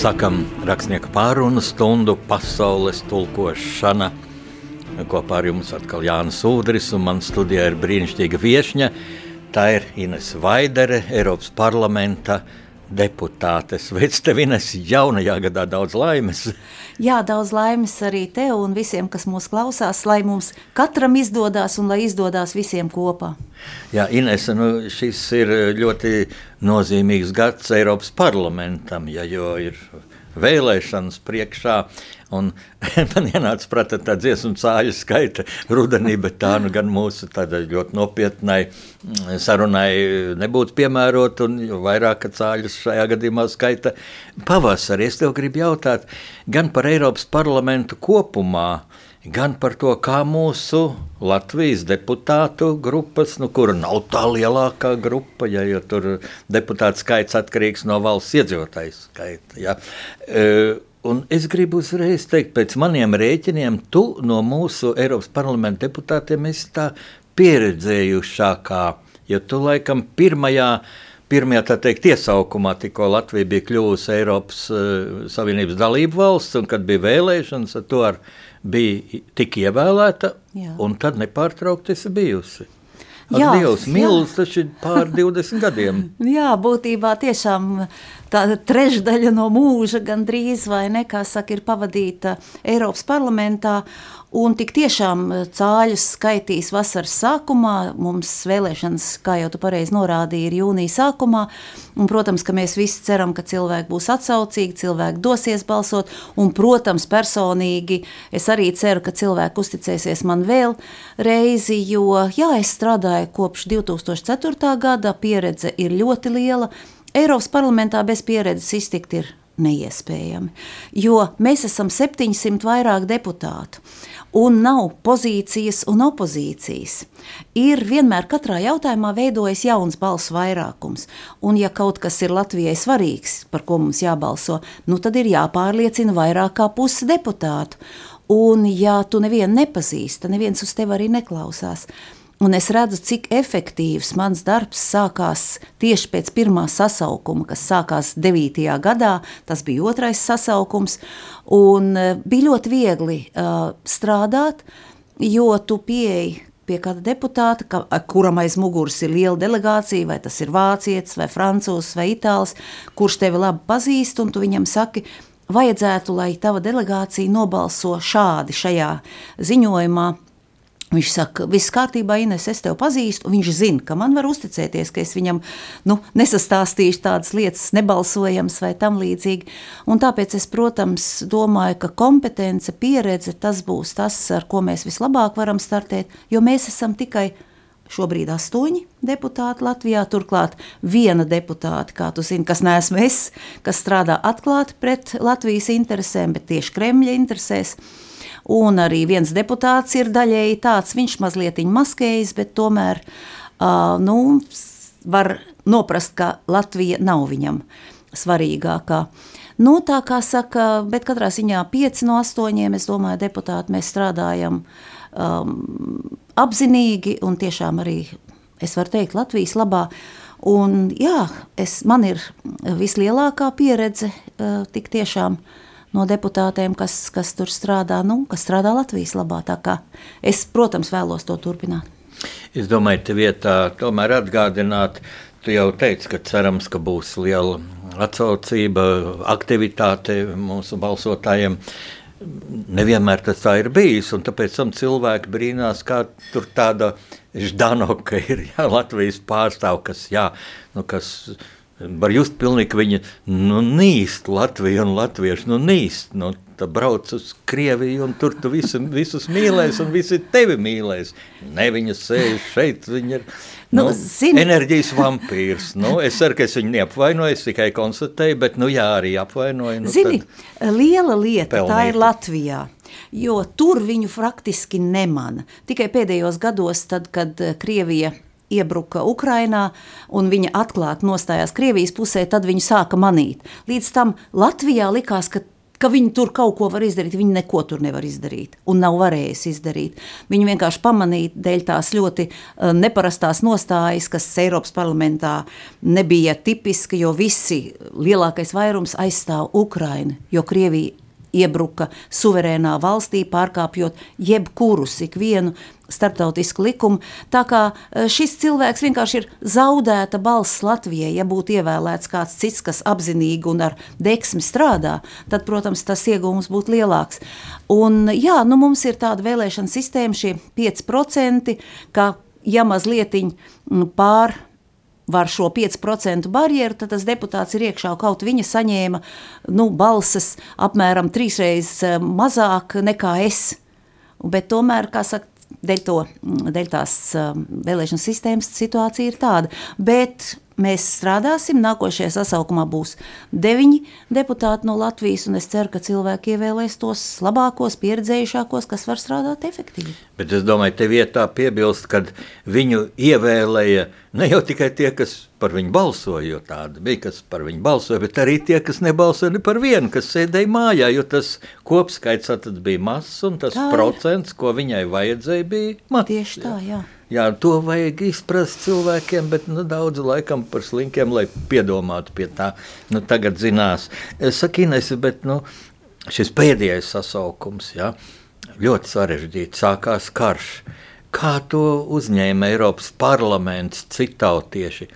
Sakam rakstnieku pārunu stundu pasaules tulkošana. Kopā ar jums atkal Jānis Udris un man studijā ir brīnišķīga viešņa. Tā ir Ines Vaidere, Eiropas parlamenta deputāte. Sveic tev, Ines, jaunajā gadā daudz laimes! Jā, daudz laimes arī tev un visiem, kas mūs klausās, lai mums katram izdodas un lai izdodas visiem kopā. Jā, Ines, nu, šis ir ļoti nozīmīgs gads Eiropas parlamentam, ja, jo ir vēlēšanas priekšā. Un man ienāca prātā tā dziesmu cāļu skaita rudenī, bet tā nu gan mūsu ļoti nopietnai mm, sarunai nebūtu piemērota. Un vairāk cāļus šajā gadījumā skaita pavasarī. Es tev gribu jautāt gan par Eiropas parlamentu kopumā gan par to, kā mūsu Latvijas deputātu grupas, nu, kura nav tā lielākā grupa, ja, jo tur deputātu skaits atkarīgs no valsts iedzīvotāju skaita. Ja. E, un es gribu uzreiz teikt, pēc maniem rēķiniem, tu no mūsu Eiropas parlamenta deputātiem esi tā pieredzējušākā, jo tu laikam pirmajā pirmajā tā teikt, iesaukumā, tikko Latvija bija kļuvusi Eiropas uh, Savienības dalību valsts, un kad bija vēlēšanas, ar to ar bija tik ievēlēta, jā. un tad nepārtraukti esi bijusi. Ak, jā, Dievs, mīlestības taču ir pār 20 gadiem. jā, būtībā tiešām tāda trešdaļa no mūža gandrīz vai ne, kā saka, ir pavadīta Eiropas parlamentā. Un tik tiešām eh, cāļus skaitīs vasaras sākumā. Mums vēlēšanas, kā jau tu pareizi norādīji, ir jūnija sākumā. Un, protams, ka mēs visi ceram, ka cilvēki būs atsaucīgi, cilvēki dosies balsot. Un, protams, personīgi es arī ceru, ka cilvēki uzticēsies man vēl reizi, jo jā, es strādāju kopš 2004. gada, pieredze ir ļoti liela. Eiropas parlamentā bez pieredzes iztikt ir neiespējami, jo mēs esam 700 vairāk deputātu un nav pozīcijas un opozīcijas. Ir vienmēr katrā jautājumā veidojas jauns balsu vairākums, un ja kaut kas ir Latvijai svarīgs, par ko mums jābalso, nu tad ir jāpārliecina vairāk kā puse deputātu. Un ja tu nevienu nepazīsti, neviens uz tevi arī neklausās. Un es redzu, cik efektīvs mans darbs sākās tieši pēc pirmā sasaukuma, kas sākās 9. gadā. Tas bija otrais sasaukums. Un e, bija ļoti viegli uh, strādāt, jo tu pieeji pie kāda deputāta, ka, kuram aiz muguras ir liela delegācija, vai tas ir vācietis, vai francūzs, vai itālis, kurš tevi labi pazīst, un tu viņam saki, vajadzētu, lai tava delegācija nobalso šādi šajā ziņojumā Viņš saka, viss kārtībā, Ines, es tevi pazīstu. Viņš zina, ka man var uzticēties, ka es viņam nu, nesastāstīšu tādas lietas, nebalsojams vai tam līdzīgi. Un tāpēc es, protams, domāju, ka kompetence, pieredze tas būs tas, ar ko mēs vislabāk varam startēt, jo mēs esam tikai šobrīd astoņi deputāti Latvijā. Turklāt viena deputāte, kā tu zini, kas neesmu es, kas strādā atklāti pret Latvijas interesēm, bet tieši Kremļa interesēs un arī viens deputāts ir daļēji tāds, viņš mazliet maskējas, bet tomēr uh, nu, var noprast, ka Latvija nav viņam svarīgākā. Nu, tā kā saka, bet katrā ziņā pieci no astoņiem, es domāju, deputāti mēs strādājam um, apzinīgi un tiešām arī, es varu teikt, Latvijas labā. Un jā, es, man ir vislielākā pieredze uh, tik tiešām uh, no deputātiem, kas, kas tur strādā, nu, kas strādā Latvijas labā. Es, protams, vēlos to turpināt. Es domāju, te vietā tomēr atgādināt, tu jau teici, ka cerams, ka būs liela atsaucība, aktivitāte mūsu balsotājiem. Nevienmēr tas tā ir bijis, un tāpēc cilvēki brīnās, kā tur tāda Ždanoka ir jā, Latvijas pārstāv, kas, jā, nu, kas Var just pilnīgi, ka viņi nu, nīst Latviju un latviešu, nu nīst. Nu, Tad brauc uz Krieviju, un tur tu visu, visus mīlēs, un visi tevi mīlēs. Ne viņas sēž šeit, viņa ir nu, nu, zini, enerģijas vampīrs. Nu, es ceru, ka es viņu neapvainoju, es tikai konstatēju, bet nu, jā, arī apvainoju. Nu, zini, liela lieta pelnīt. tā ir Latvijā. Jo tur viņu praktiski nemana. Tikai pēdējos gados, tad, kad Krievija iebruka Ukrainā un viņa atklāti nostājās Krievijas pusē, tad viņu sāka manīt. Līdz tam Latvijā likās, ka ka viņi tur kaut ko var izdarīt. Viņi neko tur nevar izdarīt un nav varējusi izdarīt. Viņi vienkārši pamanīja dēļ tās ļoti uh, neparastās nostājas, kas Eiropas parlamentā nebija tipiski, jo visi lielākais vairums aizstāv Ukrainu, jo Krievija iebruka suverēnā valstī, pārkāpjot jebkurus, ikvienu starptautisku likumu. Tā kā e, šis cilvēks vienkārši ir zaudēta balss Latvijai, ja būtu ievēlēts kāds cits, kas apzinīgi un ar deksmi strādā, tad, protams, tas iegūms būtu lielāks. Un, jā, nu, mums ir tāda vēlēšana sistēma, šie 5%, ka ja mazliet pār var šo 5% barjeru, tad tas deputāts ir iekšā kaut viņa saņēma nu, balses apmēram trīsreiz e, mazāk nekā es. Bet tomēr, kā saka, dēļ, to, dēļ tās um, vēlēšana sistēmas situācija ir tāda. Bet mēs strādāsim. Nākošajā sasaukumā būs deviņi deputāti no Latvijas, un es ceru, ka cilvēki ievēlēs tos labākos, pieredzējušākos, kas var strādāt efektīvi. Bet es domāju, te vietā piebilst, ka viņu ievēlēja ne jau tikai tie, kas par viņu balsoja, jo tāda bija, kas par viņu balsoja, bet arī tie, kas nebalsoja ne par vienu, kas sēdēja mājā, jo tas kopskaits bija mazs un tas procents, ko viņai vajadzēja, bija mazs. Tieši tā, jā. Jā, to vajag izprast cilvēkiem, bet nu, daudz laikam par slinkiem, lai piedomātu pie tā. Nu, tagad zinās, Sakīnais, bet nu, šis pēdējais sasaukums, jā, ļoti sarežģīts, sākās karš. Kā to uzņēma Eiropas parlaments, citautieši?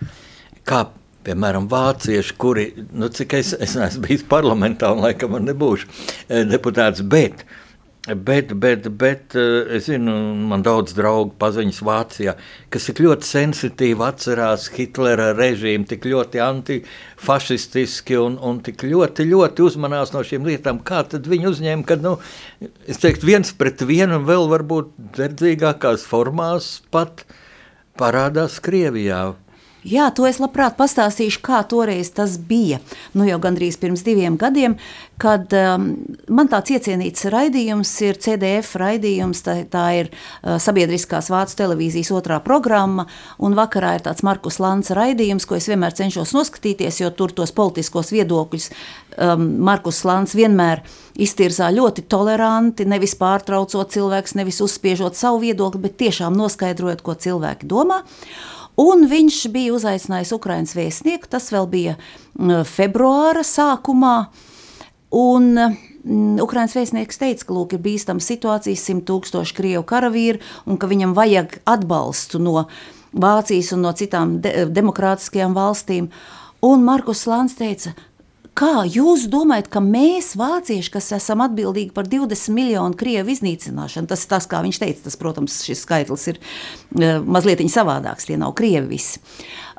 Kā piemēram, vācieši, kuri, nu, cik es, es neesmu bijis parlamentā un laikam nebūšu eh, deputāts, bet uh, Bet, bet, bet eh, es zinu, man daudz draugu paziņas Vācijā, kas tik ļoti sensitīvi atcerās Hitlera režīmu, tik ļoti antifašistiski un, un tik ļoti, ļoti uzmanās no šīm lietām. Kā tad viņi uzņēma, kad, nu, es teiktu, viens pret vienu un vēl varbūt verdzīgākās formās pat parādās Krievijā. Jā, to es labprāt pastāstīšu, kā toreiz tas bija. Nu, jau gandrīz pirms diviem gadiem, kad um, man tāds iecienīts raidījums ir CDF raidījums, tā, tā ir uh, sabiedriskās vācu televīzijas otrā programma, un vakarā ir tāds Markus Lants raidījums, ko es vienmēr cenšos noskatīties, jo tur tos politiskos viedokļus um, Markus Lants vienmēr iztirzā ļoti toleranti, nevis pārtraucot cilvēks, nevis uzspiežot savu viedokli, bet tiešām noskaidrojot, ko cilvēki domā. Un viņš bija uzaicinājis Ukraiņas vēstnieku, tas vēl bija februāra sākumā. Un Ukraiņas vēstnieks teica, ka lūk, ir bīstama situācija, 100 tūkstoši krievu karavīru, un ka viņam vajag atbalstu no Vācijas un no citām de demokrātiskajām valstīm. Un Markus Lāns teica, Kā jūs domājat, ka mēs, vācieši, kas esam atbildīgi par 20 miljonu krievu iznīcināšanu, tas tas, kā viņš teica, tas, protams, šis skaitlis ir uh, mazliet savādāks, tie nav krievi visi.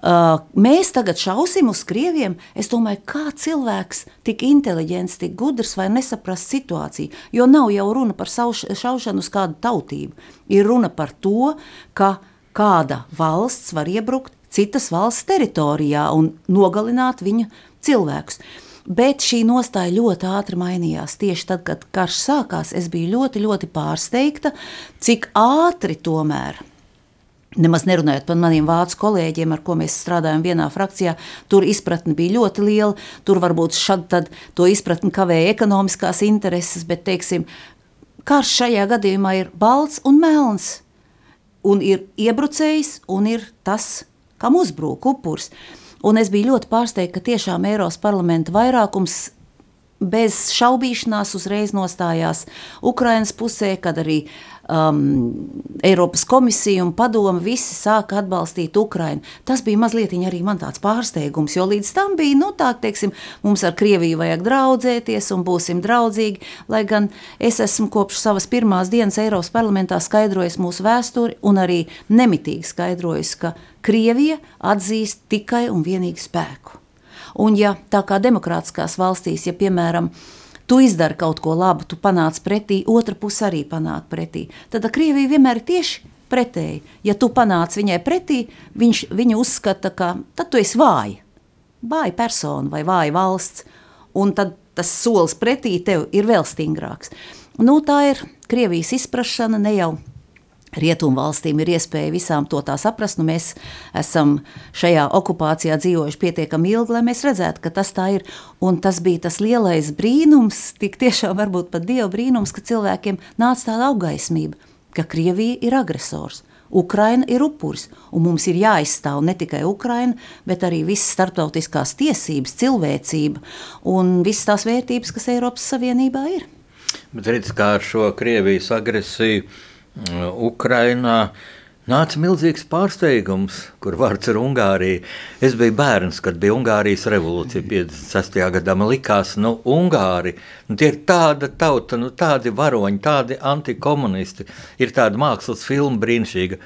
Uh, mēs tagad šausim uz krieviem. Es domāju, kā cilvēks tik inteliģents, tik gudrs vai nesaprast situāciju. Jo nav jau runa par sauš, šaušanu uz kādu tautību. Ir runa par to, ka kāda valsts var iebrukt citas valsts teritorijā un nogalināt viņu cilvēkus. Bet šī nostāja ļoti ātri mainījās. Tieši tad, kad karš sākās, es biju ļoti, ļoti pārsteigta, cik ātri tomēr. Nemaz nerunājot par maniem vācu kolēģiem, ar ko mēs strādājam vienā frakcijā, tur izpratne bija ļoti liela. Tur varbūt tad to izpratni kavēja ekonomiskās intereses, bet, teiksim, karš šajā gadījumā ir balts un melns. Un ir iebrucējs, un ir tas, kam uzbrūk upurs. Un es biju ļoti pārsteigta, ka tiešām Eiropas parlamenta vairākums bez šaubīšanās uzreiz nostājās Ukraiņas pusē, kad arī um, Eiropas komisija un padome visi sāka atbalstīt Ukraiņu. Tas bija mazliet arī man tāds pārsteigums, jo līdz tam bija, nu tā teiksim, mums ar Krieviju vajag draudzēties un būsim draudzīgi, lai gan es esmu kopš savas pirmās dienas Eiropas parlamentā skaidrojis mūsu vēsturi un arī nemitīgi skaidrojis, ka Krievija atzīst tikai un vienīgi spēku. Un ja tā kā demokrātiskās valstīs, ja piemēram, tu izdari kaut ko labu, tu panāc pretī, otra puse arī panāk pretī, tad Krievija vienmēr ir tieši pretēji. Ja tu panāc viņai pretī, viņš, viņa uzskata, ka tad tu esi vāja, vāja persona vai vāja valsts, un tad tas solis pretī tev ir vēl stingrāks. Nu, tā ir Krievijas izpratne ne jau Rietumvalstīm ir iespēja visām to tā saprast. Nu, mēs esam šajā okupācijā dzīvojuši pietiekami ilgi, lai mēs redzētu, ka tas tā ir. Un tas bija tas lielais brīnums, tik tiešām varbūt pat dieva brīnums, ka cilvēkiem nāca tāda augaismība, ka Krievija ir agresors. Ukraina ir upuris, un mums ir jāizstāv ne tikai Ukraina, bet arī visas starptautiskās tiesības, cilvēcība un visas tās vērtības, kas Eiropas Savienībā ir. Bet redz, kā ar šo Krievijas agresiju Ukrainā nāca milzīgs pārsteigums, kur vārds ir Ungārija. Es biju bērns, kad bija Ungārijas revolūcija 56. gadā. Man likās, nu, Ungāri, nu, ir tāda tauta, nu, tādi varoņi, tādi antikomunisti. Ir tāda mākslas filma brīnišķīga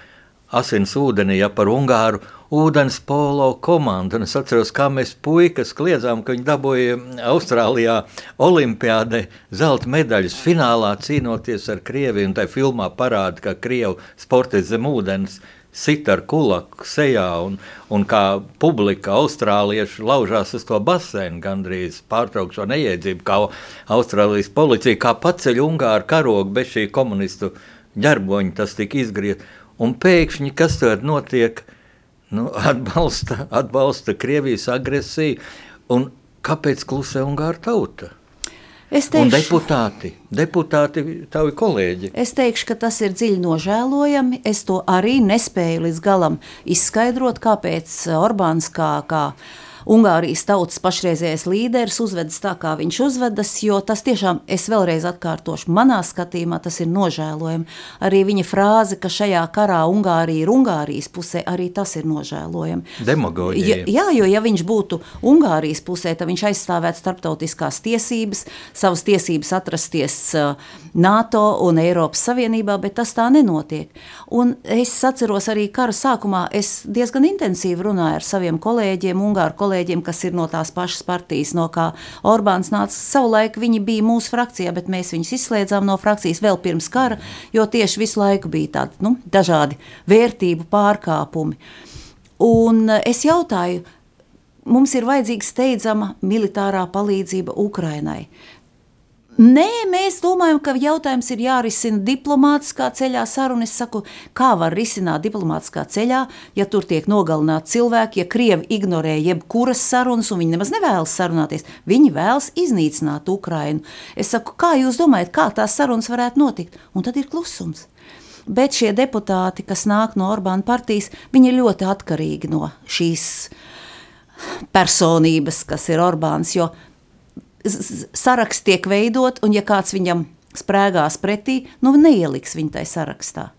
asins ūdenī, ja par Ungāru ūdens polo komandu. Un es atceros, kā mēs puikas kliedzām, ka viņi dabūja Austrālijā olimpiādē zelta medaļas finālā cīnoties ar Krieviju. Un tajā filmā parāda, ka Krievu sportists zem ūdens sit ar kulaku sejā, un, un kā publika austrālieši laužās uz to basēnu, gandrīz pārtraukt šo neiedzību, kā Austrālijas policija, kā paceļ Ungāru karogu bez šī komunistu ģerboņa, tas tika izgriezts. Un pēkšņi kas tad notiek? Nu, atbalsta, atbalsta Krievijas agresiju. Un kāpēc klusē Ungāra tauta? Es teikšu, un deputāti, deputāti, tavi kolēģi. Es teikšu, ka tas ir dziļi nožēlojami. Es to arī nespēju līdz galam izskaidrot, kāpēc Orbāns kā, kā Ungārijas tautas pašreizējais līderis uzvedas tā, kā viņš uzvedas, jo tas tiešām, es vēlreiz atkārtošu, manā skatījumā tas ir nožēlojami. Arī viņa frāze, ka šajā karā Ungārija ir Ungārijas pusē, arī tas ir nožēlojami. Demagoģija. Ja, jā, jo ja viņš būtu Ungārijas pusē, tad viņš aizstāvētu starptautiskās tiesības, savas tiesības atrasties NATO un Eiropas Savienībā, bet tas tā nenotiek. Un es atceros arī kara sākumā, es diezgan intensīvi runāju ar saviem kolēģiem, Ungāru kolēģiem, kolēģiem, kas ir no tās pašas partijas, no kā Orbāns nāca. Savulaik viņi bija mūsu frakcijā, bet mēs viņus izslēdzām no frakcijas vēl pirms kara, jo tieši visu laiku bija tādi nu, dažādi vērtību pārkāpumi. Un es jautāju, mums ir vajadzīga steidzama militārā palīdzība Ukrainai. Nē, mēs domājam, ka jautājums ir jārisina diplomātiskā ceļā. Saruna es saku, kā var risināt diplomātiskā ceļā, ja tur tiek nogalināti cilvēki, ja Krievi ignorē jebkuras sarunas, un viņi nemaz nevēlas sarunāties. Viņi vēlas iznīcināt Ukrainu. Es saku, kā jūs domājat, kā tās sarunas varētu notikt? Un tad ir klusums. Bet šie deputāti, kas nāk no Orbāna partijas, viņi ir ļoti atkarīgi no šīs personības, kas ir Orbāns. Jo saraksts tiek veidot, un ja kāds viņam sprēgās pretī, nu neieliks viņu tajā sarakstā.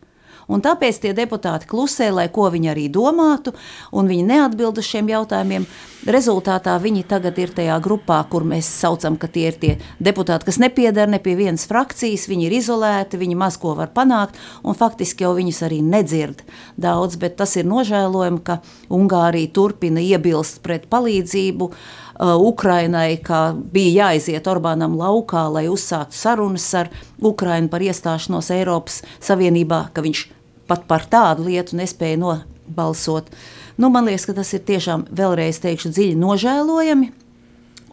Un tāpēc tie deputāti klusē, lai ko viņi arī domātu, un viņi neatbild uz šiem jautājumiem. Rezultātā viņi tagad ir tajā grupā, kur mēs saucam, ka tie ir tie deputāti, kas nepiedara ne pie vienas frakcijas, viņi ir izolēti, viņi maz ko var panākt, un faktiski jau viņus arī nedzird daudz, bet tas ir nožēlojami, ka Ungārija turpina iebilst pret palīdzību. Uh, Ukrainai, ka bija jāiziet Orbānam laukā, lai uzsāktu sarunas ar Ukrainu par iestāšanos Eiropas Savienībā, ka viņš pat par tādu lietu nespēja nobalsot. Nu, man liekas, ka tas ir tiešām vēlreiz teikšu dziļi nožēlojami.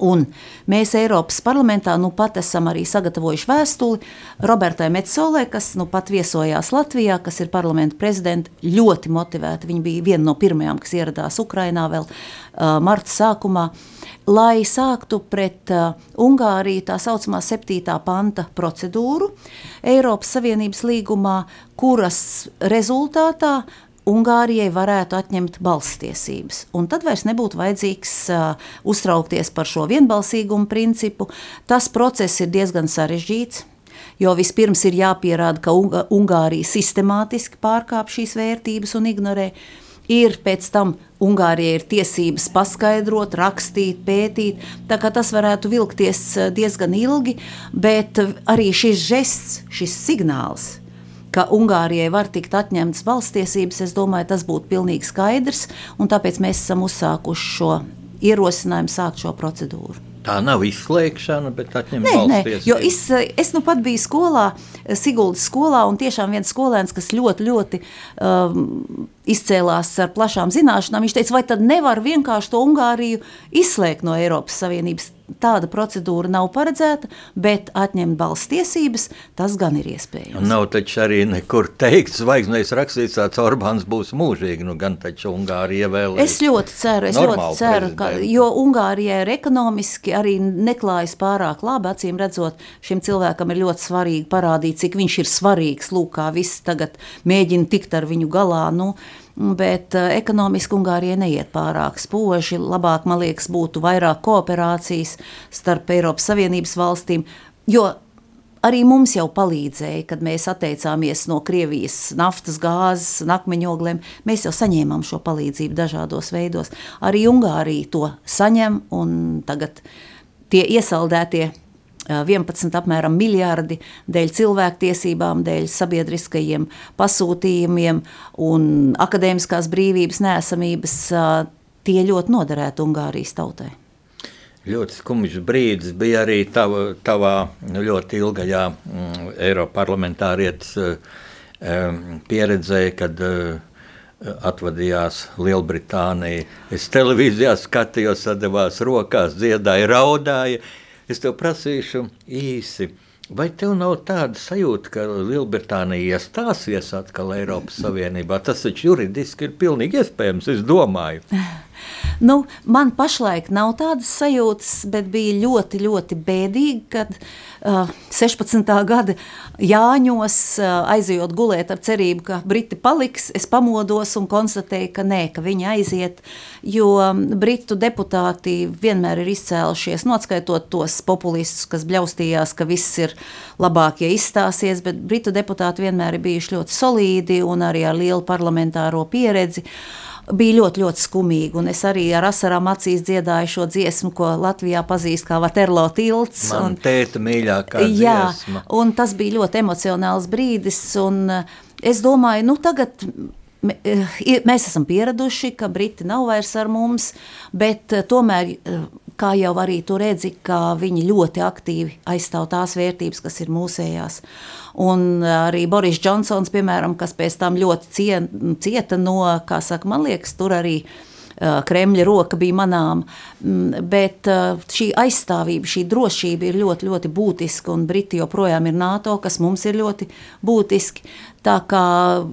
Un mēs Eiropas parlamentā nu pat esam arī sagatavojuši vēstuli Robertai Metsolē, kas nu pat viesojās Latvijā, kas ir parlamenta prezidenta, ļoti motivēta. Viņa bija viena no pirmajām, kas ieradās Ukrainā vēl uh, marta sākumā. Uh, lai sāktu pret uh, Ungāriju tā saucamā 7. panta procedūru Eiropas Savienības līgumā, kuras rezultātā Ungārijai varētu atņemt balstiesības. Un tad vairs nebūtu vajadzīgs uh, uztraukties par šo vienbalsīgumu principu. Tas process ir diezgan sarežģīts. Jo vispirms ir jāpierāda, ka Ungārija sistemātiski pārkāpj šīs vērtības un ignorē ir pēc tam Ungārijai ir tiesības paskaidrot, rakstīt, pētīt. Tas varētu vilkties diezgan ilgi, bet arī šis žests, šis signāls, ka Ungārijai var tikt atņemtas balstiesības, es domāju, tas būtu pilnīgi skaidrs. Tāpēc mēs esam uzsākuši šo ierosinājumu sākt šo procedūru. Tā nav izslēgšana, bet atņemt balsties. Jo es, es nu pat biju skolā, Siguldas skolā, un tiešām viens skolēns, kas ļoti, ļoti um, izcēlās ar plašām zināšanām. Viņš teica, vai tad nevar vienkārši to Ungāriju izslēgt no Eiropas Savienības? Tāda procedūra nav paredzēta, bet atņemt balss tiesības, tas gan ir iespējams. Nav taču arī nekur teikts, zvaigznēs rakstīts, ka Orbāns būs mūžīgi. Nu, gan taču Ungārija vēl. Es ļoti ceru, es ļoti ceru ka, jo Ungārijai ir ekonomiski arī neklājas pārāk labi. Acīm redzot, šim cilvēkam ir ļoti svarīgi parādīt, cik viņš ir svarīgs. Lūk, kā viss tagad mēģina tikt ar viņu galā. Nu, bet uh, ekonomiski Ungārija neiet pārāk spoži. Labāk, man liekas, būtu vairāk kooperācijas starp Eiropas Savienības valstīm, jo arī mums jau palīdzēja, kad mēs atteicāmies no Krievijas naftas, gāzes, akmeņogliem. Mēs jau saņēmām šo palīdzību dažādos veidos. Arī Ungārija to saņem, un tagad tie iesaldētie 11 apmēram miljardi dēļ cilvēktiesībām, dēļ sabiedriskajiem pasūtījumiem un akadēmiskās brīvības nēsamības, tie ļoti noderētu Ungārijas tautai. Ļoti skumjš brīdis bija arī tava, tavā ļoti ilgajā mm, Eiropas parlamentārietes mm, pieredzē, kad mm, atvadījās Lielbritānija. Es televīzijā skatījos, sadavās rokās, dziedāja, raudāja. Es tev prasīšu īsi. Vai tev nav tāda sajūta, ka Lielbritānija iestāsies atkal Eiropas Savienībā? Tas taču juridiski ir pilnīgi iespējams, es domāju. Nu, man pašlaik nav tādas sajūtas, bet bija ļoti, ļoti bēdīgi, kad uh, 16. gada Jāņos, uh, aizejot gulēt ar cerību, ka Briti paliks, es pamodos un konstatēju, ka nē, ka viņi aiziet, jo Britu deputāti vienmēr ir izcēlušies, notskaitot tos populistus, kas bļaustījās, ka viss ir labāk, ja izstāsies, bet Britu deputāti vienmēr ir bijuši ļoti solīdi un arī ar lielu parlamentāro pieredzi. Uh, bija ļoti, ļoti skumīgi. Un es arī ar asarām acīs dziedāju šo dziesmu, ko Latvijā pazīst kā Vaterlo tilts. Man un, tēta mīļākā jā, dziesma. Un tas bija ļoti emocionāls brīdis. Un eh, es domāju, nu tagad eh, mēs esam pieraduši, ka Briti nav vairs ar mums, bet eh, tomēr kā jau arī tu redzi, ka viņi ļoti aktīvi aizstāv tās vērtības, kas ir mūsējās. Un arī Boris Džonsons, piemēram, kas pēc tam ļoti cieta no, kā saka, man liekas, tur arī Kremļa roka bija manām, mm, bet šī aizstāvība, šī drošība ir ļoti, ļoti būtiska, un Briti joprojām ir NATO, kas mums ir ļoti būtiski. Tā kā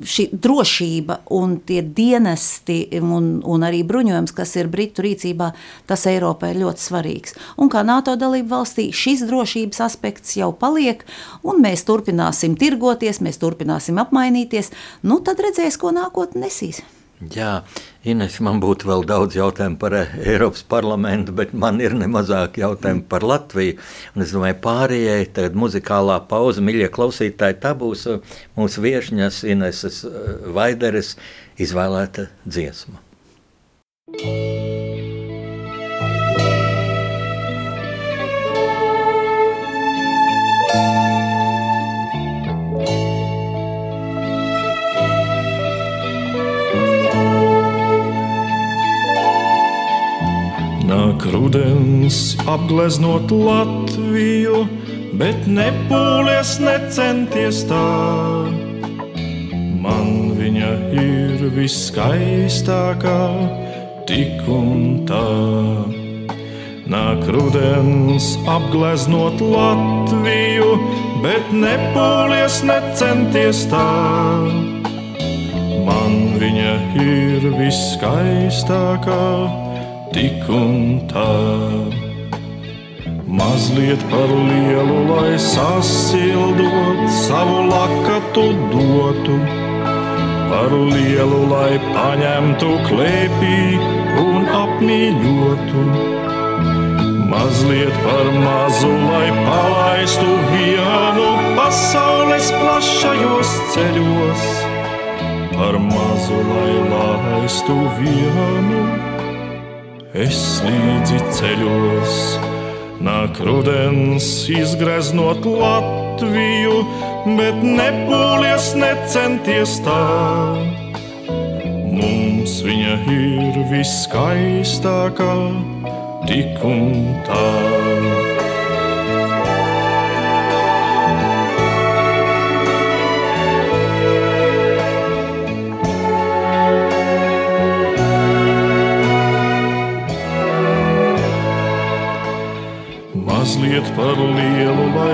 šī drošība un tie dienesti un, un arī bruņojums, kas ir Britu rīcībā, tas Eiropai ir ļoti svarīgs. Un kā NATO dalība valstī šis drošības aspekts jau paliek, un mēs turpināsim tirgoties, mēs turpināsim apmainīties, nu tad redzēs, ko nākotnē nesīs. Jā, Ines, man būtu vēl daudz jautājumu par eh, Eiropas parlamentu, bet man ir nemazāk jautājumu par Latviju. Un es domāju, pārējai tagad muzikālā pauze, mīļie klausītāji, tā būs eh, mūsu viešņas Ineses eh, Vaideres izvēlēta dziesma. Thank you. Rudens apgleznot Latviju, bet nepūlies necenties tā. Man viņa ir viskaistākā, tik un tā. Nāk rudens apgleznot Latviju, bet nepūlies necenties tā. Man viņa ir viskaistākā tik un tā. Mazliet par lielu, lai sasildot, savu lakatu dotu, par lielu, lai paņemtu klēpī un apmīļotu. Mazliet par mazu, lai palaistu vienu pasaules plašajos ceļos, par mazu, lai laistu vienu es līdzi ceļos. Nāk rudens, izgreznot Latviju, bet nepūlies, necenties tā. Mums viņa ir viskaistākā, tik un tā.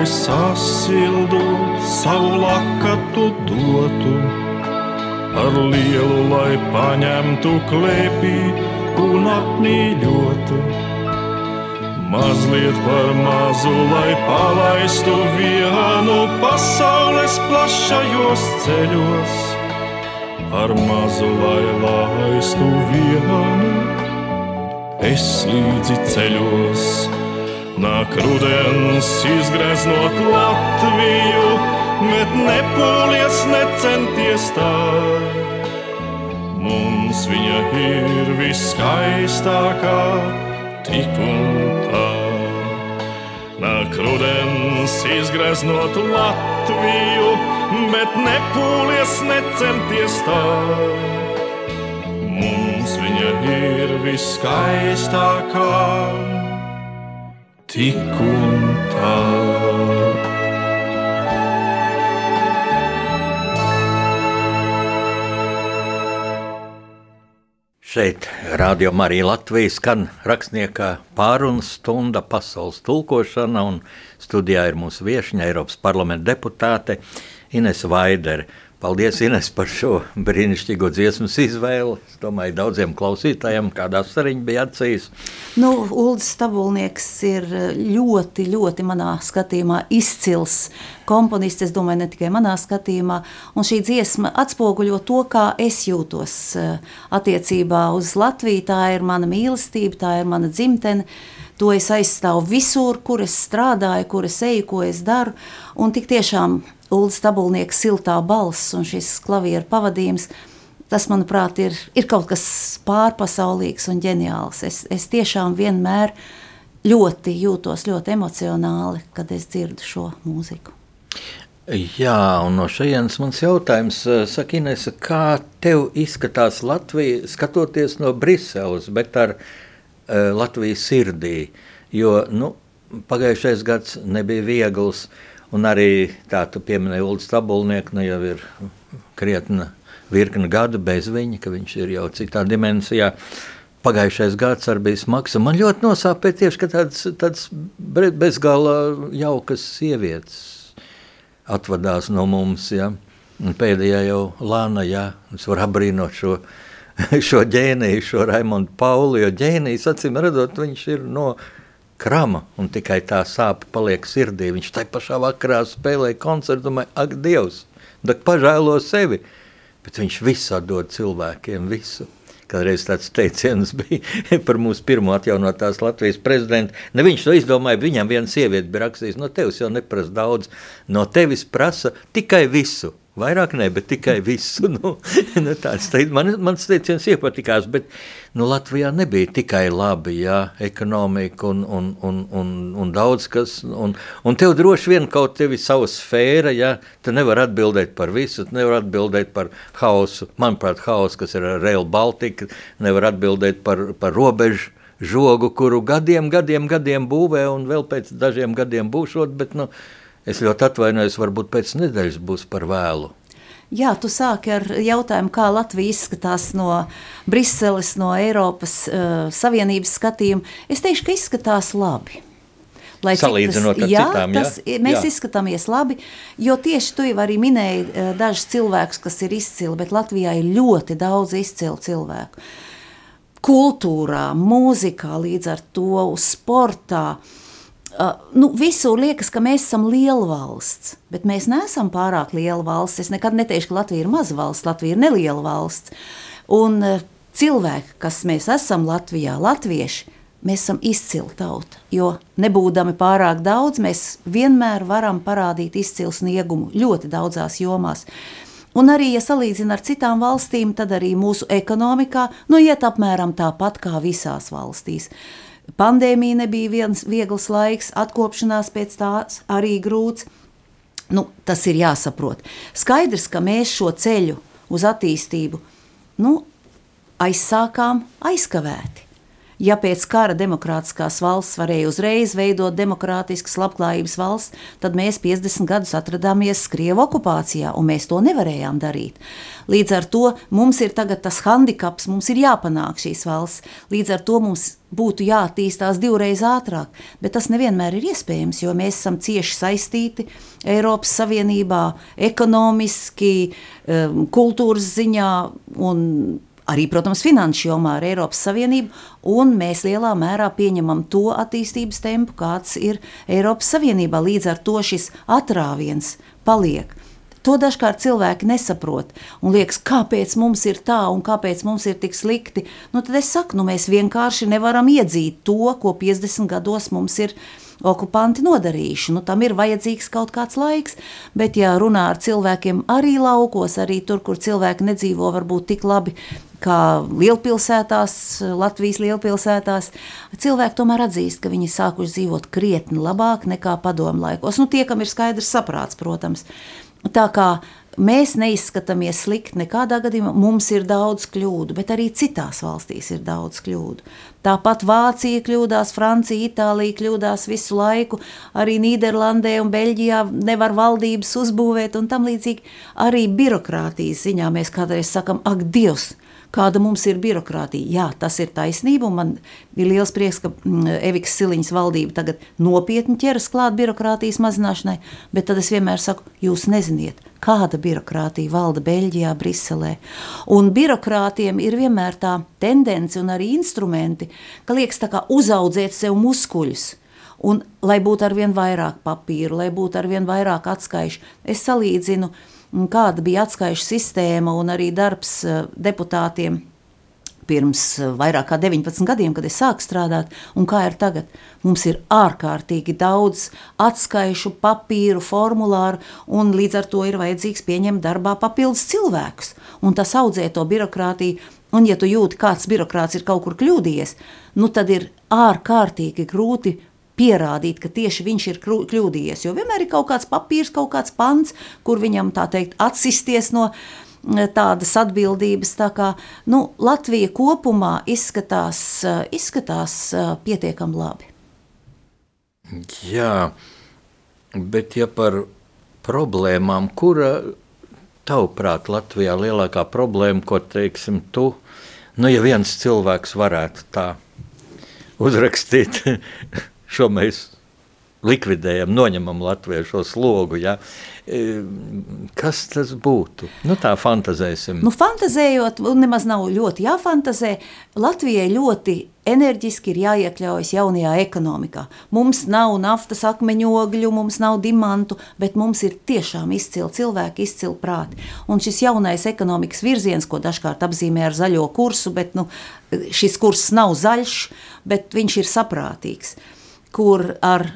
Sasildot, savu lakatu dotu. Ar lielu, lai paņemtu klēpī un apmīļotu. Mazliet par mazu, lai palaistu vienu pasaules plašajos ceļos. Par mazu, lai laistu vienu, es līdzi ceļos. Nāk rudens, izgreznot Latviju, bet nepūlies, necenties tā. Mums viņa ir viskaistākā tik un tā. Nāk rudens, izgreznot Latviju, bet nepūlies, necenties tā. Mums viņa ir viskaistākā, tik un tā. Šeit Rādio Marija Latvijas skan rakstniekā pārunas stunda pasaules tulkošana, un studijā ir mūsu viešņa Eiropas parlamenta deputāte Ines Vaidere. Paldies, Ines, par šo brīnišķīgo dziesmas izvēli. Es domāju, daudziem klausītājiem, kādā sariņā bija acīs. Nu, Ulrichs Stabulnieks ir ļoti, ļoti manā skatījumā izcils komponists. Es domāju, ne tikai manā skatījumā. Un šī dziesma atspoguļo to, kā es jūtos eh, attiecībā uz Latviju. Tā ir mana mīlestība, tā ir mana dzimtene. To es aizstāvu visur, kur es strādāju, kur es eju, ko es daru. Un tik tiešām Ulrichs Stabulnieks siltā balss un šis klavieru pavadījums. Tas, manuprāt, ir, ir kaut kas pārpasaulīgs un ģeniāls. Es, es tiešām vienmēr ļoti jūtos ļoti emocionāli, kad es dzirdu šo mūziku. Jā, un no šejienes mans jautājums, saka, Ines, kā tev izskatās Latvija, skatoties no Briseles, bet ar uh, Latvijas sirdī? Jo nu, pagājušais gads nebija viegls. Uh, Un arī tā, tu pieminēji Ulu Stabulnieku, nu jau ir krietna virkne gadu bez viņa, ka viņš ir jau citā dimensijā. Pagājušais gads arī bija smags. Man ļoti nosāpēja tieši tādas, tādas bezgala jaukas sievietes atvadās no mums. Ja? Un pēdējā jau Lāna, ja? es varu apbrīnot šo, šo ģēniju, šo Raimondu Pauli, jo ģēnijs, acīm redzot, viņš ir no krama, un tikai tā sāpe paliek sirdī. Viņš tajā pašā vakarā spēlēja koncertu, domāja, ak, Dievs, tak pažēlo sevi. Bet viņš visu dod cilvēkiem, visu. Kādreiz tāds teiciens bija par mūsu pirmo atjaunotās Latvijas prezidentu. Ne viņš to izdomāja, viņam viena sieviete bija rakstījusi, no tevis jau neprasa daudz, no tevis prasa tikai visu. Vairāk ne, bet tikai visu. Nu, nu tāds, man, mans teiciens iepatikās, bet nu, Latvijā nebija tikai labi, jā, ekonomika un, un, un, un, un daudz kas. Un, un tev droši vien kaut tevi savu sfēra, jā, tu nevar atbildēt par visu, tu nevar atbildēt par hausu. Manuprāt, haus, kas ir Rail Baltica, nevar atbildēt par, par robežu žogu, kuru gadiem, gadiem, gadiem būvē un vēl pēc dažiem gadiem būšot, bet, nu, Es ļoti atvainojos, varbūt pēc nedēļas būs par vēlu. Jā, tu sāki ar jautājumu, kā Latvija izskatās no Briseles, no Eiropas uh, Savienības skatījuma. Es teikšu, ka izskatās labi. Lai Salīdzinot tas, ar jā, citām, tas, jā? mēs jā. izskatāmies labi, jo tieši tu jau arī minēji uh, dažus cilvēkus, kas ir izcili, bet Latvijā ir ļoti daudz izcilu cilvēku. Kultūrā, mūzikā, līdz ar to sportā. Uh, nu, visur liekas, ka mēs esam liela valsts, bet mēs neesam pārāk liela valsts. Es nekad neteikšu, ka Latvija ir maza valsts, Latvija ir neliela valsts. Un uh, cilvēki, kas mēs esam Latvijā, latvieši, mēs esam izcila tauta. Jo nebūdami pārāk daudz, mēs vienmēr varam parādīt izcilu sniegumu ļoti daudzās jomās. Un arī, ja salīdzina ar citām valstīm, tad arī mūsu ekonomikā nu, iet apmēram tāpat kā visās valstīs. Pandēmija nebija viens viegls laiks, atkopšanās pēc tās arī grūts. Nu, tas ir jāsaprot. Skaidrs, ka mēs šo ceļu uz attīstību nu, aizsākām aizkavēti. Ja pēc kara demokrātiskās valsts varēja uzreiz veidot demokrātiskas labklājības valsts, tad mēs 50 gadus atradāmies Krievu okupācijā, un mēs to nevarējām darīt. Līdz ar to mums ir tagad tas handikaps, mums ir jāpanāk šīs valsts. Līdz ar to mums būtu jāattīstās divreiz ātrāk, bet tas nevienmēr ir iespējams, jo mēs esam cieši saistīti Eiropas Savienībā, ekonomiski, um, kultūras ziņā un arī, protams, finanšu jomā ar Eiropas Savienību, un mēs lielā mērā pieņemam to attīstības tempu, kāds ir Eiropas Savienībā. Līdz ar to šis atrāviens paliek. To dažkārt cilvēki nesaprot un liekas, kāpēc mums ir tā un kāpēc mums ir tik slikti. Nu, tad es saku, nu, mēs vienkārši nevaram iedzīt to, ko 50 gados mums ir okupanti nodarījuši. Nu, tam ir vajadzīgs kaut kāds laiks, bet, ja runā ar cilvēkiem arī laukos, arī tur, kur cilvēki nedzīvo varbūt tik labi kā lielpilsētās, Latvijas lielpilsētās, cilvēki tomēr atzīst, ka viņi sākuši dzīvot krietni labāk nekā padomu laikos. Nu, tie, kam ir skaidrs saprāts, protams. Tā kā mēs neizskatāmies slikti nekādā gadījumā, mums ir daudz kļūdu, bet arī citās valstīs ir daudz kļūdu. Tāpat Vācija kļūdās, Francija, Itālija kļūdās visu laiku, arī Nīderlandē un Beļģijā nevar valdības uzbūvēt un tam līdzīgi. Arī birokrātijas ziņā mēs kādreiz sakam, ak, Dievs! kāda mums ir birokrātija. Jā, tas ir taisnība, man ir liels prieks, ka mm, Eviks Siliņas valdība tagad nopietni ķeras klāt birokrātijas mazināšanai, bet tad es vienmēr saku, jūs neziniet, kāda birokrātija valda Beļģijā, Briselē. Un birokrātiem ir vienmēr tā tendence un arī instrumenti, ka liekas tā kā uzaudzēt sev muskuļus. Un, lai būtu ar vien vairāk papīru, lai būtu ar vien vairāk atskaišu, es salīdzinu kāda bija atskaišu sistēma un arī darbs eh, deputātiem pirms eh, vairāk kā 19 gadiem, kad es sāku strādāt, un kā ir tagad. Mums ir ārkārtīgi daudz atskaišu, papīru, formulāru, un līdz ar to ir vajadzīgs pieņemt darbā papildus cilvēkus. Un tas audzē to birokrātiju. Un, ja tu jūti, kāds birokrāts ir kaut kur kļūdījies, nu tad ir ārkārtīgi grūti pierādīt, ka tieši viņš ir kļūdījies. Jo vienmēr ir kaut kāds papīrs, kaut kāds pants, kur viņam tā teikt atsisties no tādas atbildības. Tā kā nu, Latvija kopumā izskatās, izskatās pietiekami labi. Jā, bet ja par problēmām, kura tavuprāt Latvijā lielākā problēma, ko teiksim tu, nu ja viens cilvēks varētu tā uzrakstīt šo mēs likvidējam, noņemam Latviju šo slogu. Ja? E, kas tas būtu? Nu, tā fantazēsim. Nu, fantazējot, nemaz nav ļoti jāfantazē. Latvijai ļoti enerģiski ir jāiekļaujas jaunajā ekonomikā. Mums nav naftas akmeņogļu, mums nav dimantu, bet mums ir tiešām izcili cilvēki, izcili prāti. Un šis jaunais ekonomikas virziens, ko dažkārt apzīmē ar zaļo kursu, bet nu, šis kurs nav zaļš, bet viņš ir saprātīgs kur ar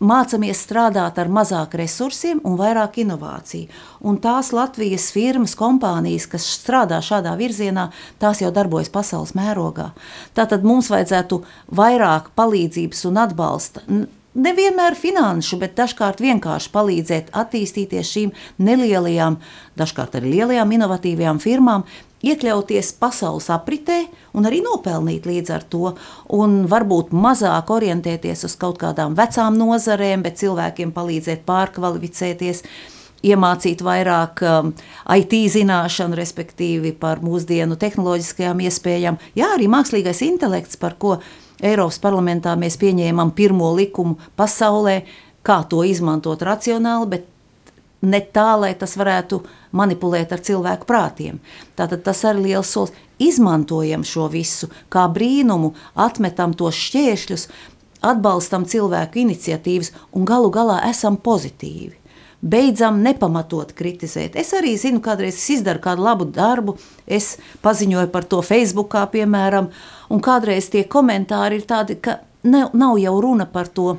mācāmies strādāt ar mazāk resursiem un vairāk inovāciju. Un tās Latvijas firmas, kompānijas, kas strādā šādā virzienā, tās jau darbojas pasaules mērogā. Tātad mums vajadzētu vairāk palīdzības un atbalsta. Nevienmēr finanšu, bet dažkārt vienkārši palīdzēt attīstīties šīm nelielajām, dažkārt arī lielajām, inovatīvajām firmām, iekļauties pasaules apritē un arī nopelnīt līdz ar to. Un varbūt mazāk orientēties uz kaut kādām vecām nozarēm, bet cilvēkiem palīdzēt pārkvalificēties. Iemācīt vairāk um, IT zināšanu, respektīvi par mūsdienu tehnoloģiskajām iespējām. Jā, arī mākslīgais intelekts, par ko Eiropas parlamentā mēs pieņēmām pirmo likumu pasaulē, kā to izmantot racionāli, bet ne tā, lai tas varētu manipulēt ar cilvēku prātiem. Tātad tas ir liels solis. Izmantojam šo visu kā brīnumu, atmetam tos šķēršļus, atbalstam cilvēku iniciatīvas un galu galā esam pozitīvi. Beidzam nepamatot kritizēt. Es arī zinu, kādreiz es izdaru kādu labu darbu, es paziņoju par to Facebook, piemēram, un kādreiz tie komentāri ir tādi, ka ne, nav jau runa par to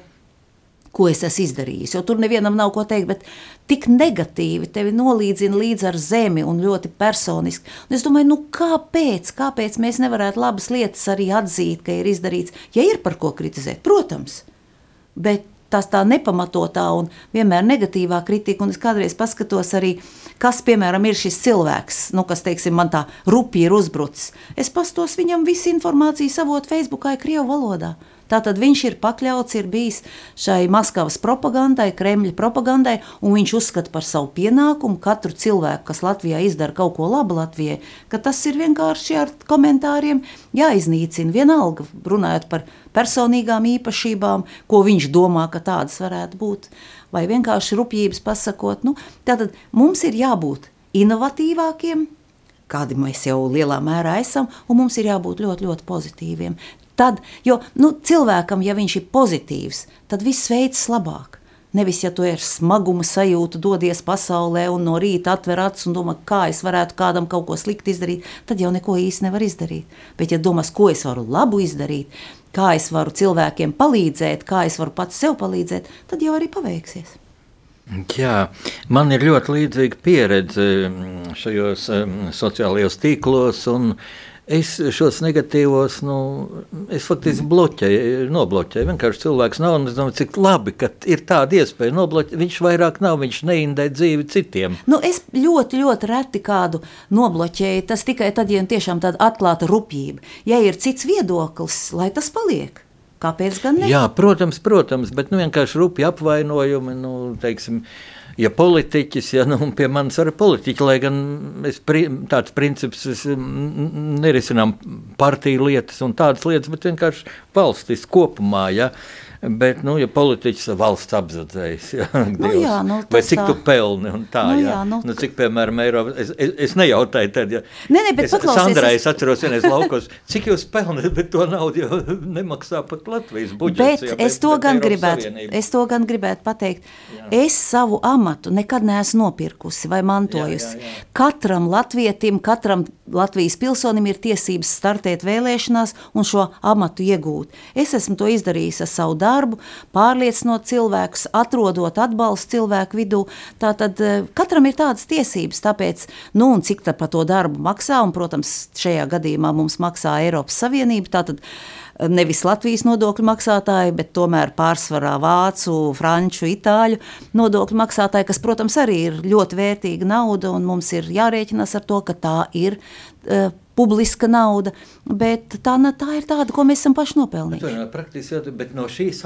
ko es esmu izdarījis. Jo tur nevienam nav ko teikt, bet tik negatīvi tevi nolīdzina līdz ar zemi un ļoti personiski. Un es domāju, nu kāpēc, kāpēc mēs nevarētu labas lietas arī atzīt, ka ir izdarīts, ja ir par ko kritizēt? Protams, bet tās tā nepamatotā un vienmēr negatīvā kritika, un es kādreiz paskatos arī, kas, piemēram, ir šis cilvēks, nu, kas, teiksim, man tā rupi ir uzbrucis. Es pastos viņam visu informāciju savot Facebookā, Krievu valodā. Tātad viņš ir pakļauts, ir bijis šai Maskavas propagandai, Kremļa propagandai, un viņš uzskata par savu pienākumu katru cilvēku, kas Latvijā izdara kaut ko labu Latvijai, ka tas ir vienkārši ar komentāriem jāiznīcina. Vienalga runājot par personīgām īpašībām, ko viņš domā, ka tādas varētu būt, vai vienkārši rupjības pasakot. Nu, tātad mums ir jābūt inovatīvākiem, kādi mēs jau lielā mērā esam, un mums ir jābūt ļoti, ļoti pozitīviem. Tad, jo nu, cilvēkam, ja viņš ir pozitīvs, tad viss veids labāk. Nevis, ja tu ar smaguma sajūtu dodies pasaulē un no rīta atver acis un domā, kā es varētu kādam kaut ko sliktu izdarīt, tad jau neko īsti nevar izdarīt. Bet, ja domās, ko es varu labu izdarīt, kā es varu cilvēkiem palīdzēt, kā es varu pats sev palīdzēt, tad jau arī paveiksies. Jā, man ir ļoti līdzīga pieredze mm, šajos um, sociālajos tīklos. Un, uh, Es šos negatīvos, nu, es faktiski bloķēju, nobloķēju. Vienkārši cilvēks nav, un es domāju, cik labi, ka ir tāda iespēja nobloķēt. Viņš vairāk nav, viņš neindē dzīvi citiem. Nu, es ļoti, ļoti reti kādu nobloķēju. Tas tikai tad, ja tiešām tāda atklāta rupjība. Ja ir cits viedoklis, lai tas paliek. Kāpēc gan ne? Jā, protams, protams, bet nu, vienkārši rupji apvainojumi, nu, teiksim, uh, ja politiķis, ja nu, pie manis ir politiķi, lai gan es tāds princips es nerisinām partiju lietas un tādas lietas, bet vienkārši valstis kopumā. Ja, Bet, nu, ja politiķis valsts apzadzējis, ja, nu, jā, nu, vai cik tā. tu pelni un tā, nu, jā, jā, nu, nu, cik, piemēram, Eiropa, es, es, es nejautāju tad, ja, ne, ne, bet es, Sandrai, es atceros vienreiz laukos, cik jūs pelnat, bet to naudu jau nemaksā pat Latvijas budžets. Bet, jā, es, to bet gan gribētu, es to gan gribētu pateikt, jā. es savu amatu nekad neesmu nopirkusi vai mantojusi. Jā, jā, jā. Katram latvietim, katram Latvijas pilsonim ir tiesības startēt vēlēšanās un šo amatu iegūt. Es esmu to izdarījis ar savu darbu darbu, pārliecinot cilvēkus, atrodot atbalstu cilvēku vidū. Tātad eh, katram ir tādas tiesības, tāpēc, nu, un cik par to darbu maksā, un, protams, šajā gadījumā mums maksā Eiropas Savienība. Tātad, eh, nevis Latvijas nodokļu maksātāji, bet tomēr pārsvarā vācu, franču, itāļu nodokļu maksātāji, kas, protams, arī ir ļoti vērtīga nauda, un mums ir jārēķinās ar to, ka tā ir uh, publiska nauda, bet tā, tā ir tāda, ko mēs esam paši nopelnījuši. Bet, praktiski, bet no šīs,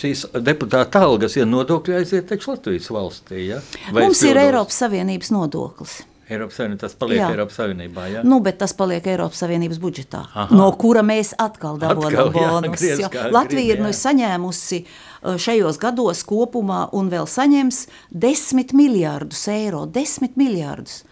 šīs deputāta algas, ja nodokļi aiziet taču Latvijas valstī, ja? Vai Mums ir Eiropas Savienības nodoklis. Eiropas Savienība, tas paliek jā. Eiropas Savienībā. Ja? Nu, bet tas paliek Eiropas Savienības budžetā, Aha. no kura mēs atkal dabūjam bonus. Latvija ir nu, saņēmusi šajos gados kopumā un vēl saņems 10 miljardus eiro. 10 miljardus.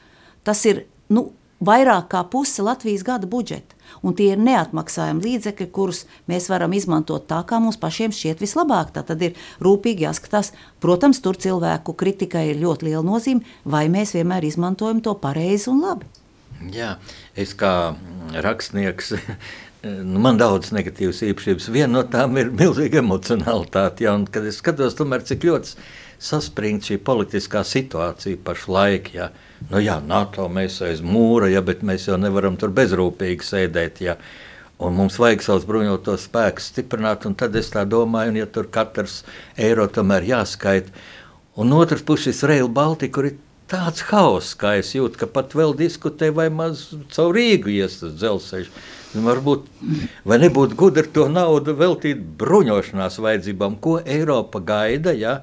Tas ir nu, vairāk kā puse Latvijas gada budžeta. Un tie ir neatmaksājami līdzekļi, kurus mēs varam izmantot tā, kā mums pašiem šķiet vislabāk. Tā tad ir rūpīgi jāskatās. Protams, tur cilvēku kritikai ir ļoti liela nozīme, vai mēs vienmēr izmantojam to pareizi un labi. Jā, es kā rakstnieks. Nu, man daudz negatīvas īpašības. Viena no tām ir milzīga emocionalitāte. Ja, kad es skatos, tomēr, cik ļoti saspringta šī politiskā situācija pašlaik. Ja, Nu, jā, NATO mēs aiz mūra, ja, bet mēs jau nevaram tur bezrūpīgi sēdēt. Ja. Un mums vajag savus bruņotos spēkus stiprināt, un tad es tā domāju, un ja tur katrs eiro tomēr jāskaita. Un otrs puses ir Rail Baltica, kur ir tāds hauss, kā es jūtu, ka pat vēl diskutē, vai maz caur Rīgu ies tas dzelzceļš. Varbūt, vai nebūtu gudri to naudu veltīt bruņošanās vajadzībām, ko Eiropa gaida, ja?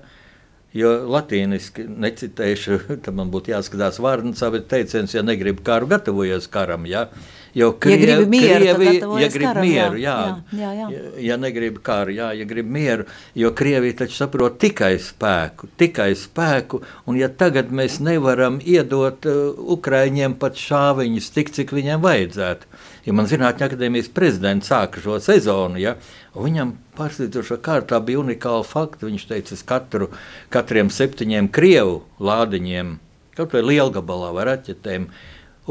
Jo latīniski necitēšu, tam man būtu jāskatās vārnacā, bet teiciens, ja negribi karu, gatavojies karam. Ja? Jo krievi, ja gribi mieru, krievi, ja grib karam, mieru jā, jā, jā, jā. Ja, negribi karu, jā, ja grib mieru, jo Krievija taču saprot tikai spēku, tikai spēku, un ja tagad mēs nevaram iedot uh, Ukraiņiem pat šāviņus tik, cik viņiem vajadzētu, ja man zinātņu akadēmijas prezidents sāka šo sezonu, ja, viņam pārsteidzošā kārtā bija unikāli fakti. Viņš teica, es katru, katriem septiņiem krievu lādiņiem, kaut vai lielgabalā vai raķetēm,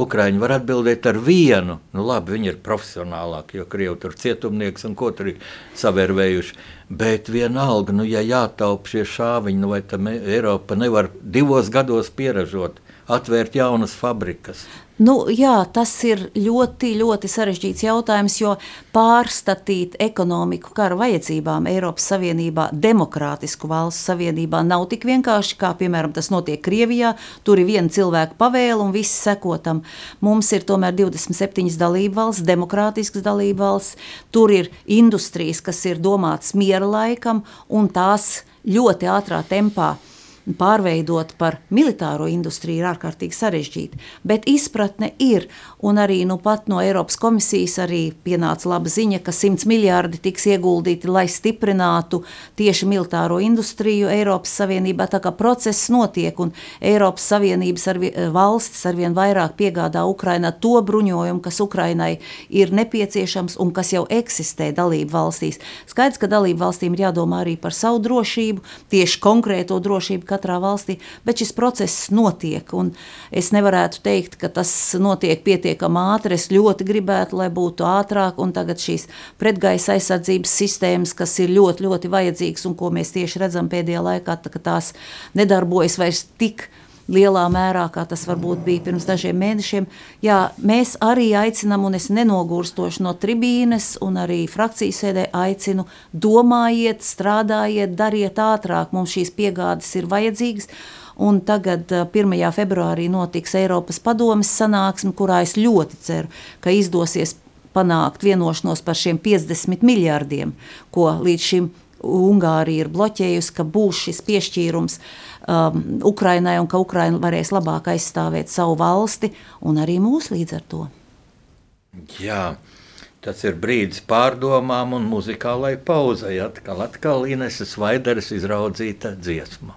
Ukrāņi var atbildēt ar vienu. Nu, labi, viņi ir profesionālāki, jo krievi tur cietumnieks un ko tur ir savērvējuši. Bet vienalga, nu, ja jātaupa šie šāviņi, nu, vai tam Eiropa nevar divos gados pieražot atvērt jaunas fabrikas? Nu, jā, tas ir ļoti, ļoti sarežģīts jautājums, jo pārstatīt ekonomiku kara vajadzībām Eiropas Savienībā, demokrātisku valstu savienībā, nav tik vienkārši, kā piemēram tas notiek Krievijā. Tur ir viena cilvēka pavēle un viss sekotam. Mums ir tomēr 27 dalību valsts, demokrātiskas dalību valsts. Tur ir industrijas, kas ir domātas miera laikam, un tās ļoti ātrā tempā pārveidot par militāro industriju ir ārkārtīgi sarežģīti. Bet izpratne ir, un arī nu, no Eiropas komisijas arī pienāca laba ziņa, ka 100 miljardi tiks ieguldīti, lai stiprinātu tieši militāro industriju Eiropas Savienībā. Tā kā process notiek, un Eiropas Savienības arvi, valstis arvien vairāk piegādā Ukrainā to bruņojumu, kas Ukrainai ir nepieciešams un kas jau eksistē dalību valstīs. Skaidrs, ka dalību valstīm ir jādomā arī par savu drošību, tieši konkrēto drošību katrā valstī, bet šis process notiek. Es nevarētu teikt, ka tas notiek pietiekami ātri. Es ļoti gribētu, lai būtu ātrāk, un tagad šīs pretgaisa aizsardzības sistēmas, kas ir ļoti, ļoti vajadzīgas un ko mēs tieši redzam pēdējā laikā, tā, tās nedarbojas vairs tik lielā mērā, kā tas varbūt bija pirms dažiem mēnešiem. Jā, mēs arī aicinām, un es nenogurstoši no tribīnes, un arī frakcijas sēdē aicinu, domājiet, strādājiet, dariet ātrāk. Mums šīs piegādes ir vajadzīgas. Un tagad, 1. februārī, notiks Eiropas padomes sanāksme, kurā es ļoti ceru, ka izdosies panākt vienošanos par šiem 50 miljardiem, ko līdz šim Ungārija ir bloķējusi, ka būs šis piešķīrums um, Ukrainai un ka Ukraina varēs labāk aizstāvēt savu valsti un arī mūs līdz ar to. Jā. Tas ir brīdis pārdomām un muzikālai pauzei. Atkal, atkal Ineses Vaideres izraudzīta dziesma.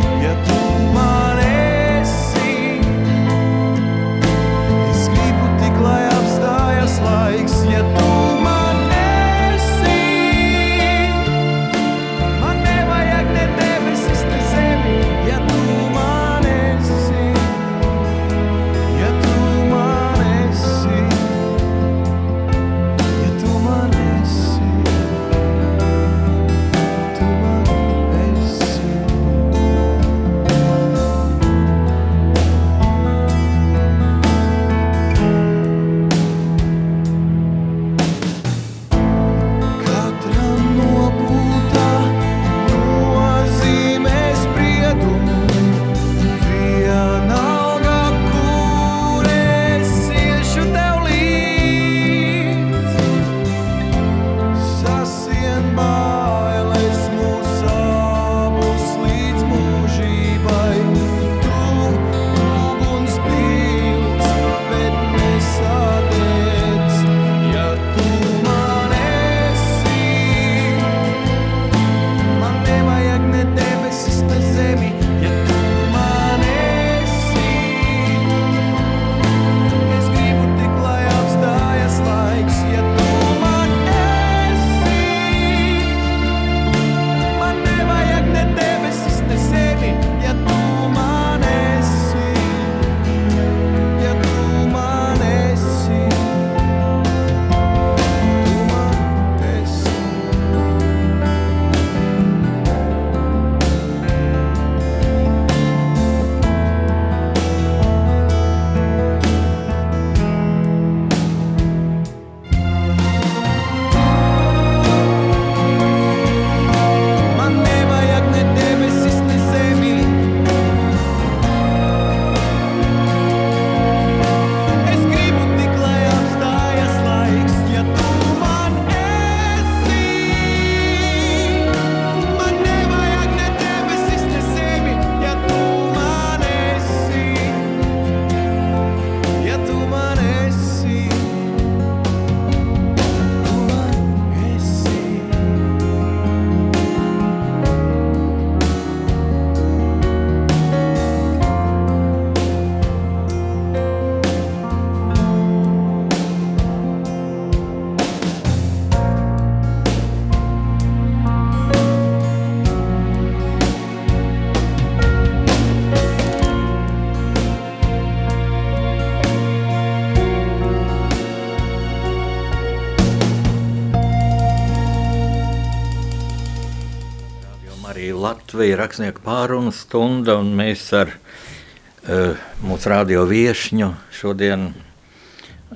arī Latvijas rakstnieku pārunu stunda, un mēs ar uh, mūsu radio viešņu šodien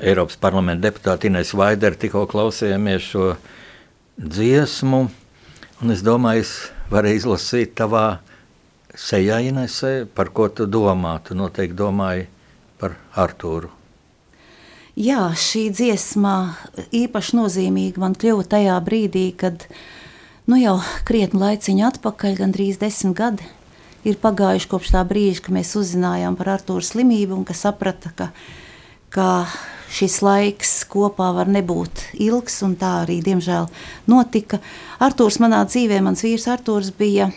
Eiropas parlamenta deputāti Inês Vaideru tikko klausījāmies šo dziesmu, un es domāju, es varu izlasīt tavā sejā, Inesē, par ko tu domā. Tu noteikti domāji par Artūru. Jā, šī dziesma īpaši nozīmīga man kļuva tajā brīdī, kad nu jau krietni laiciņu atpakaļ, gandrīz desmit gadi, ir pagājuši kopš tā brīža, kad mēs uzzinājām par Artūra slimību un ka saprata, ka, ka šis laiks kopā var nebūt ilgs, un tā arī, diemžēl, notika. Artūrs manā dzīvē, mans vīrs Artūrs bija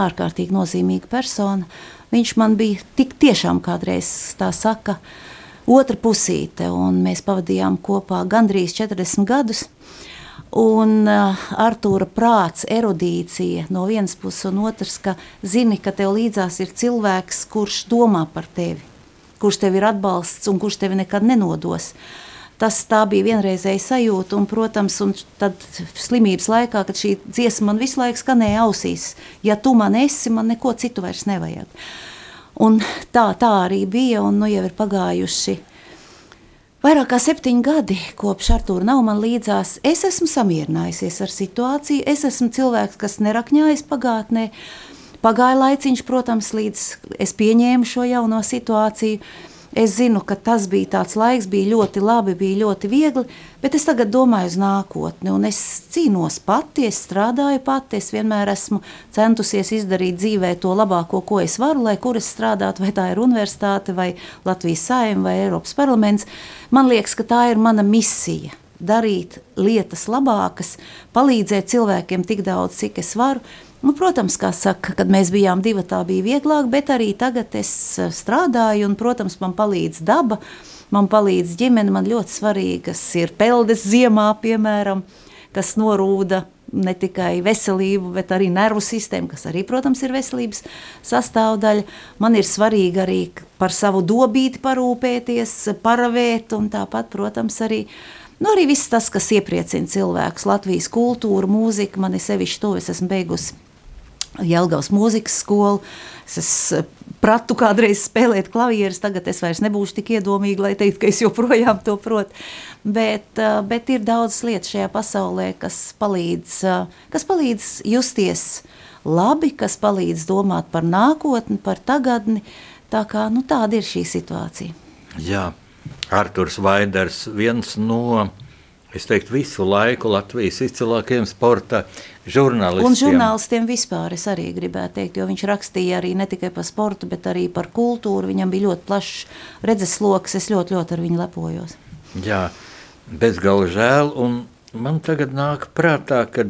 ārkārtīgi nozīmīga persona. Viņš man bija tik tiešām kādreiz tā saka, uh, otra pusīte, un mēs pavadījām kopā gandrīz 40 gadus. Un uh, Artūra prāts, erudīcija no vienas puses, un otrs, ka zini, ka tev līdzās ir cilvēks, kurš domā par tevi, kurš tev ir atbalsts un kurš tevi nekad nenodos. Tas bija vienreizēja sajūta, un, protams, un tad slimības laikā, kad šī dziesma man visu laiku skanēja ausīs, ja tu man esi, man neko citu vairs nevajag. Uh, Un tā, tā arī bija, un nu jau ir pagājuši vairāk kā septiņi gadi, kopš Artūra nav man līdzās. Es esmu samierinājusies ar situāciju, es esmu cilvēks, kas nerakņājas pagātnē. Pagāja laiciņš, protams, līdz es pieņēmu šo jauno situāciju. Es zinu, ka tas bija tāds laiks, bija ļoti labi, bija ļoti viegli, bet es tagad domāju uz nākotni. Es cīnos pati, es strādāju pati, es vienmēr esmu centusies izdarīt dzīvē to labāko, ko es varu, lai kur es strādātu, vai tā ir universitāte, vai Latvijas saima, vai Eiropas parlaments. Man liekas, ka tā ir mana misija darīt lietas labākas, palīdzēt cilvēkiem tik daudz, cik es varu. Nu, protams, kā saka, kad mēs bijām divi, tā bija vieglāk, bet arī tagad es eh, strādāju, un, protams, man palīdz daba, man palīdz ģimene. Man ļoti svarīgas ir peldes ziemā, piemēram, kas norūda ne tikai veselību, bet arī nervu sistēmu, kas arī, protams, ir veselības sastāvdaļa. Man ir svarīgi arī par savu dobīti parūpēties, paravēt, un tāpat, protams, arī. Nu, arī viss tas, kas iepriecina cilvēkus, Latvijas kultūra, mūzika, man ir sevišķi to, es esmu beigusi Jelgavas mūzikas skolu. Es, pratu kādreiz spēlēt klavierus, tagad es vairs nebūšu tik iedomīga, lai teiktu, ka es joprojām to protu. Bet, eh, bet ir daudz lietas šajā pasaulē, kas palīdz, eh, kas palīdz justies labi, kas palīdz domāt par nākotni, par tagadni. Tā kā, nu, tāda ir šī situācija. Jā, Arturs Vaiders, viens no es teiktu, visu laiku Latvijas izcilākajiem sporta žurnālistiem. Un žurnālistiem vispār es arī gribētu teikt, jo viņš rakstīja arī ne tikai par sportu, bet arī par kultūru. Viņam bija ļoti plašs redzesloks, es ļoti, ļoti ar viņu lepojos. Jā, bezgalīgi žēl, un man tagad nāk prātā, ka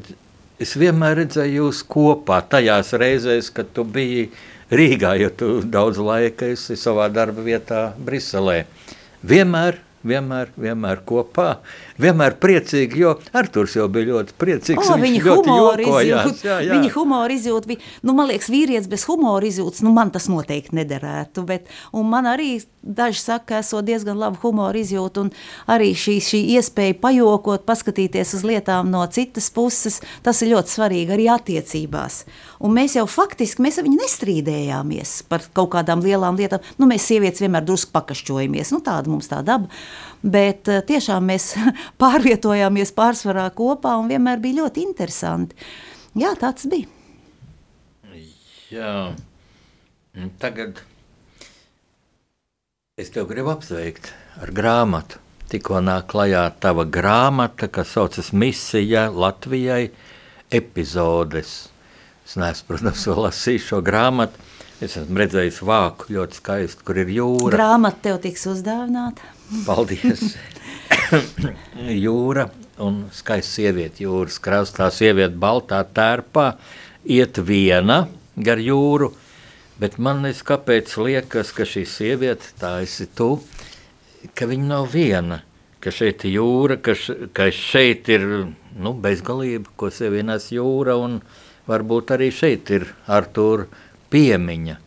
es vienmēr redzēju jūs kopā tajās reizēs, kad tu biji Rīgā, jo tu daudz laika esi savā darba vietā Briselē. Vienmēr vienmēr, vienmēr kopā, vienmēr priecīgi, jo Arturs jau bija ļoti priecīgs. O, viņa humora izjūt, jā, jā. viņa humora izjūt bija, nu, man liekas, vīrietis bez humora izjūtas, nu, man tas noteikti nederētu, bet, un man arī daži saka, esot diezgan labu humoru izjūtu, un arī šī, šī iespēja pajokot, paskatīties uz lietām no citas puses, tas ir ļoti svarīgi arī attiecībās. Un mēs jau faktiski, mēs ar viņu nestrīdējāmies par kaut kādām lielām lietām. Nu, mēs sievietes vienmēr drusku pakašķojamies, nu tāda mums tā daba, bet eh, tiešām mēs pārvietojāmies pārsvarā kopā un vienmēr bija ļoti interesanti. Jā, tāds bija. Jā, tagad Es tev gribu apsveikt ar grāmatu. Tikko nāk klajā tava grāmata, kas saucas Misija Latvijai epizodes. Es neesmu, protams, vēl lasījis šo grāmatu. Es esmu redzējis vāku ļoti skaistu, kur ir jūra. Grāmata tev tiks uzdāvināta. Paldies! jūra un skaista sieviete jūras krastā. Sieviete baltā tērpā iet viena gar jūru Bet man kāpēc liekas, ka šī sieviete, tā esi tu, ka viņa nav viena, ka šeit ir jūra, ka, ka šeit ir nu, bezgalība, ko sevi nes jūra, un varbūt arī šeit ir Artūra piemiņa.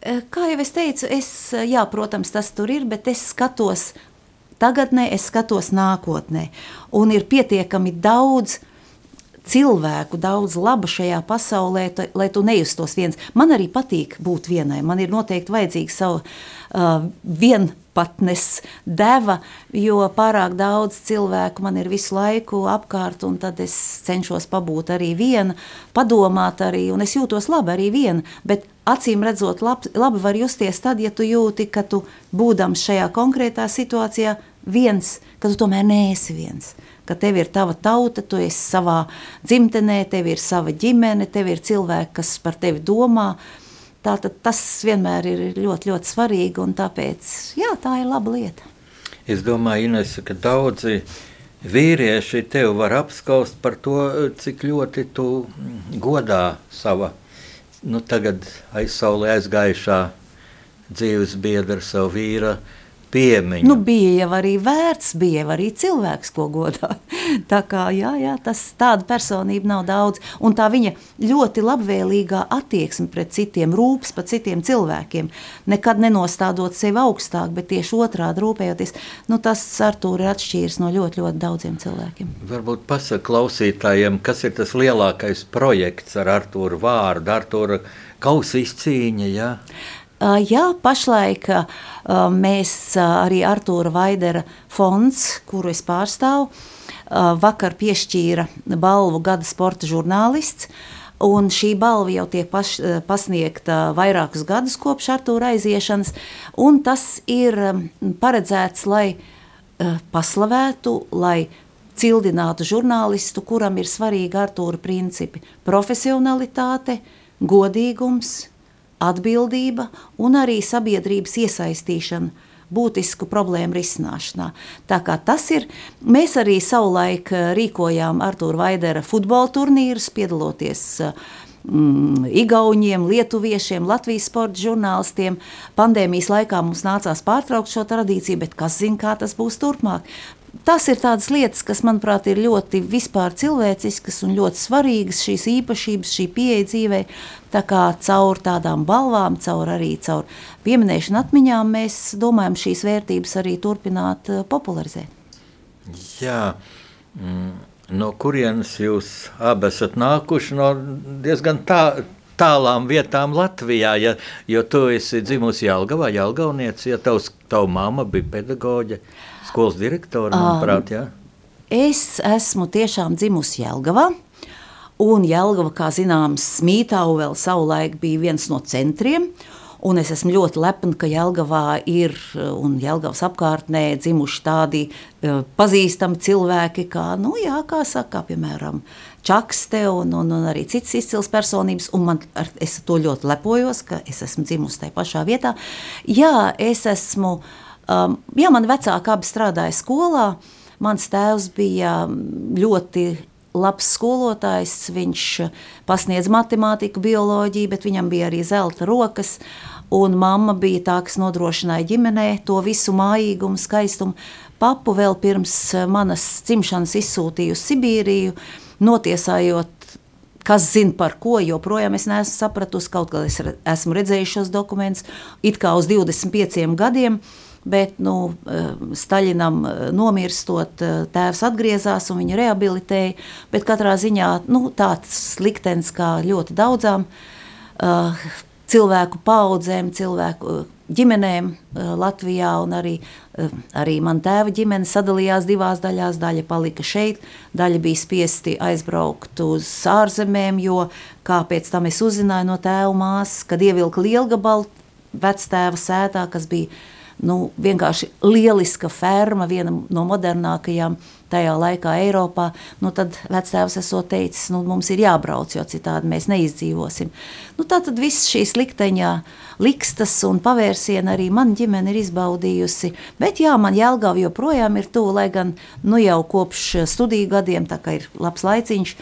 Eh, kā jau es teicu, es, jā, protams, tas tur ir, bet es skatos tagadnē, es skatos nākotnē. Un ir pietiekami daudz cilvēku daudz laba šajā pasaulē, tu, lai tu nejustos viens. Man arī patīk būt vienai. Man ir noteikti vajadzīga sava uh, vienpatnes deva, jo pārāk daudz cilvēku man ir visu laiku apkārt, un tad es cenšos pabūt arī viena, padomāt arī, un es jūtos labi arī viena, bet acīm redzot, lab, labi var justies tad, ja tu jūti, ka tu būdams šajā konkrētā situācijā viens, ka tu tomēr neesi viens ka tev ir tava tauta, tu esi savā dzimtenē, tev ir sava ģimene, tev ir cilvēki, kas par tevi domā. Tātad tas vienmēr ir ļoti, ļoti svarīgi, un tāpēc jā, tā ir laba lieta. Es domāju, Ines, ka daudzi vīrieši tevi var apskaust par to, cik ļoti tu godā sava nu, tagad aizsaulē aizgājušā dzīves biedra, savu vīru piemiņu. Nu, bija jau arī vērts, bija jau arī cilvēks, ko godā. tā kā jā, jā, tas tāda personība nav daudz. Un tā viņa ļoti labvēlīgā attieksme pret citiem, rūpes par citiem cilvēkiem, nekad nenostādot sevi augstāk, bet tieši otrādi rūpējoties, nu, tas Artūri ir atšķīrs no ļoti, ļoti daudziem cilvēkiem. Varbūt pasaka klausītājiem, kas ir tas lielākais projekts ar Artūru vārdu, Artūra kausīs cīņa, jā? Ja? Jā, pašlaik mēs arī Artūra Vaidera fonds, kuru es pārstāvu, vakar piešķīra balvu gada sporta žurnālists. Un šī balva jau tiek paš, pasniegta vairākus gadus kopš Artūra aiziešanas, un tas ir paredzēts, lai paslavētu, lai cildinātu žurnālistu, kuram ir svarīgi Artūra principi - profesionalitāte, godīgums, atbildība un arī sabiedrības iesaistīšana būtisku problēmu risināšanā. Tā kā tas ir, mēs arī savulaik eh, rīkojām Artūra Vaidera futbola turnīrus, piedaloties mm, Igauniem, Lietuviešiem, Latvijas sporta žurnālistiem. Pandēmijas laikā mums nācās pārtraukt šo tradīciju, bet kas zina, kā tas būs turpmāk. Tas ir tādas lietas, kas, manuprāt, ir ļoti vispār cilvēciskas un ļoti svarīgas, šīs īpašības, šī pieeja dzīvē. Tā kā caur tādām balvām, caur arī caur pieminēšanu atmiņām, mēs domājam šīs vērtības arī turpināt uh, popularizēt. Jā, mm, no kurienes jūs abi esat nākuši? No diezgan tā, tālām vietām Latvijā, ja, jo tu esi dzimusi Jelgavā, Jelgavnieci, ja tavs, tavu mamma bija pedagoģe. Uh, skolas direktora, manuprāt, jā? Es esmu tiešām dzimusi Jelgavā. Un Jelgava, kā zināms, Mītāu vēl savulaik bija viens no centriem. Un es esmu ļoti lepna, ka Jelgavā ir un Jelgavas apkārtnē dzimuši tādi uh, pazīstami cilvēki, kā, nu, jā, kā saka, piemēram, Čakste un, un, un arī citas izcils personības. Man, ar, es to ļoti lepojos, ka es esmu dzimusi tajā pašā vietā. Jā, es esmu uh, Um, jā, man vecāki abi strādāja skolā. Mans tēvs bija ļoti labs skolotājs. Viņš pasniedz matemātiku, bioloģiju, bet viņam bija arī zelta rokas. Un mamma bija tā, kas nodrošināja ģimenē to visu mājīgumu, skaistumu. Papu vēl pirms manas dzimšanas izsūtīju uz Sibīriju, notiesājot kas zina par ko, joprojām es neesmu sapratusi. Kaut kā es esmu redzējuši šos dokumentus, it kā uz 25 gadiem. Uh, bet nu, eh, Staļinam eh, nomirstot, eh, tēvs atgriezās un viņu rehabilitēja. Bet katrā ziņā nu, tāds liktenis kā ļoti daudzām cilvēku paudzēm, cilvēku ģimenēm Latvijā, arī, arī mana tēva ģimene sadalījās divās daļās. Daļa palika šeit, daļa bija spiesti aizbraukt uz ārzemēm, jo, kā pēc tam es uzzināju no tēva māsas, kad ievilka lielgabalu vectēva sētā, kas bija nu, vienkārši lieliska ferma, viena no modernākajām tajā laikā Eiropā, nu, tad vectēvs esot teicis, nu, mums ir jābrauc, jo citādi mēs neizdzīvosim. Nu, tā tad viss šīs likteņā likstas un pavērsiena arī man ģimene ir izbaudījusi, bet jā, man Jelgava joprojām ir tuvu, lai gan nu, jau kopš studiju gadiem, tā kā ir labs laiciņš,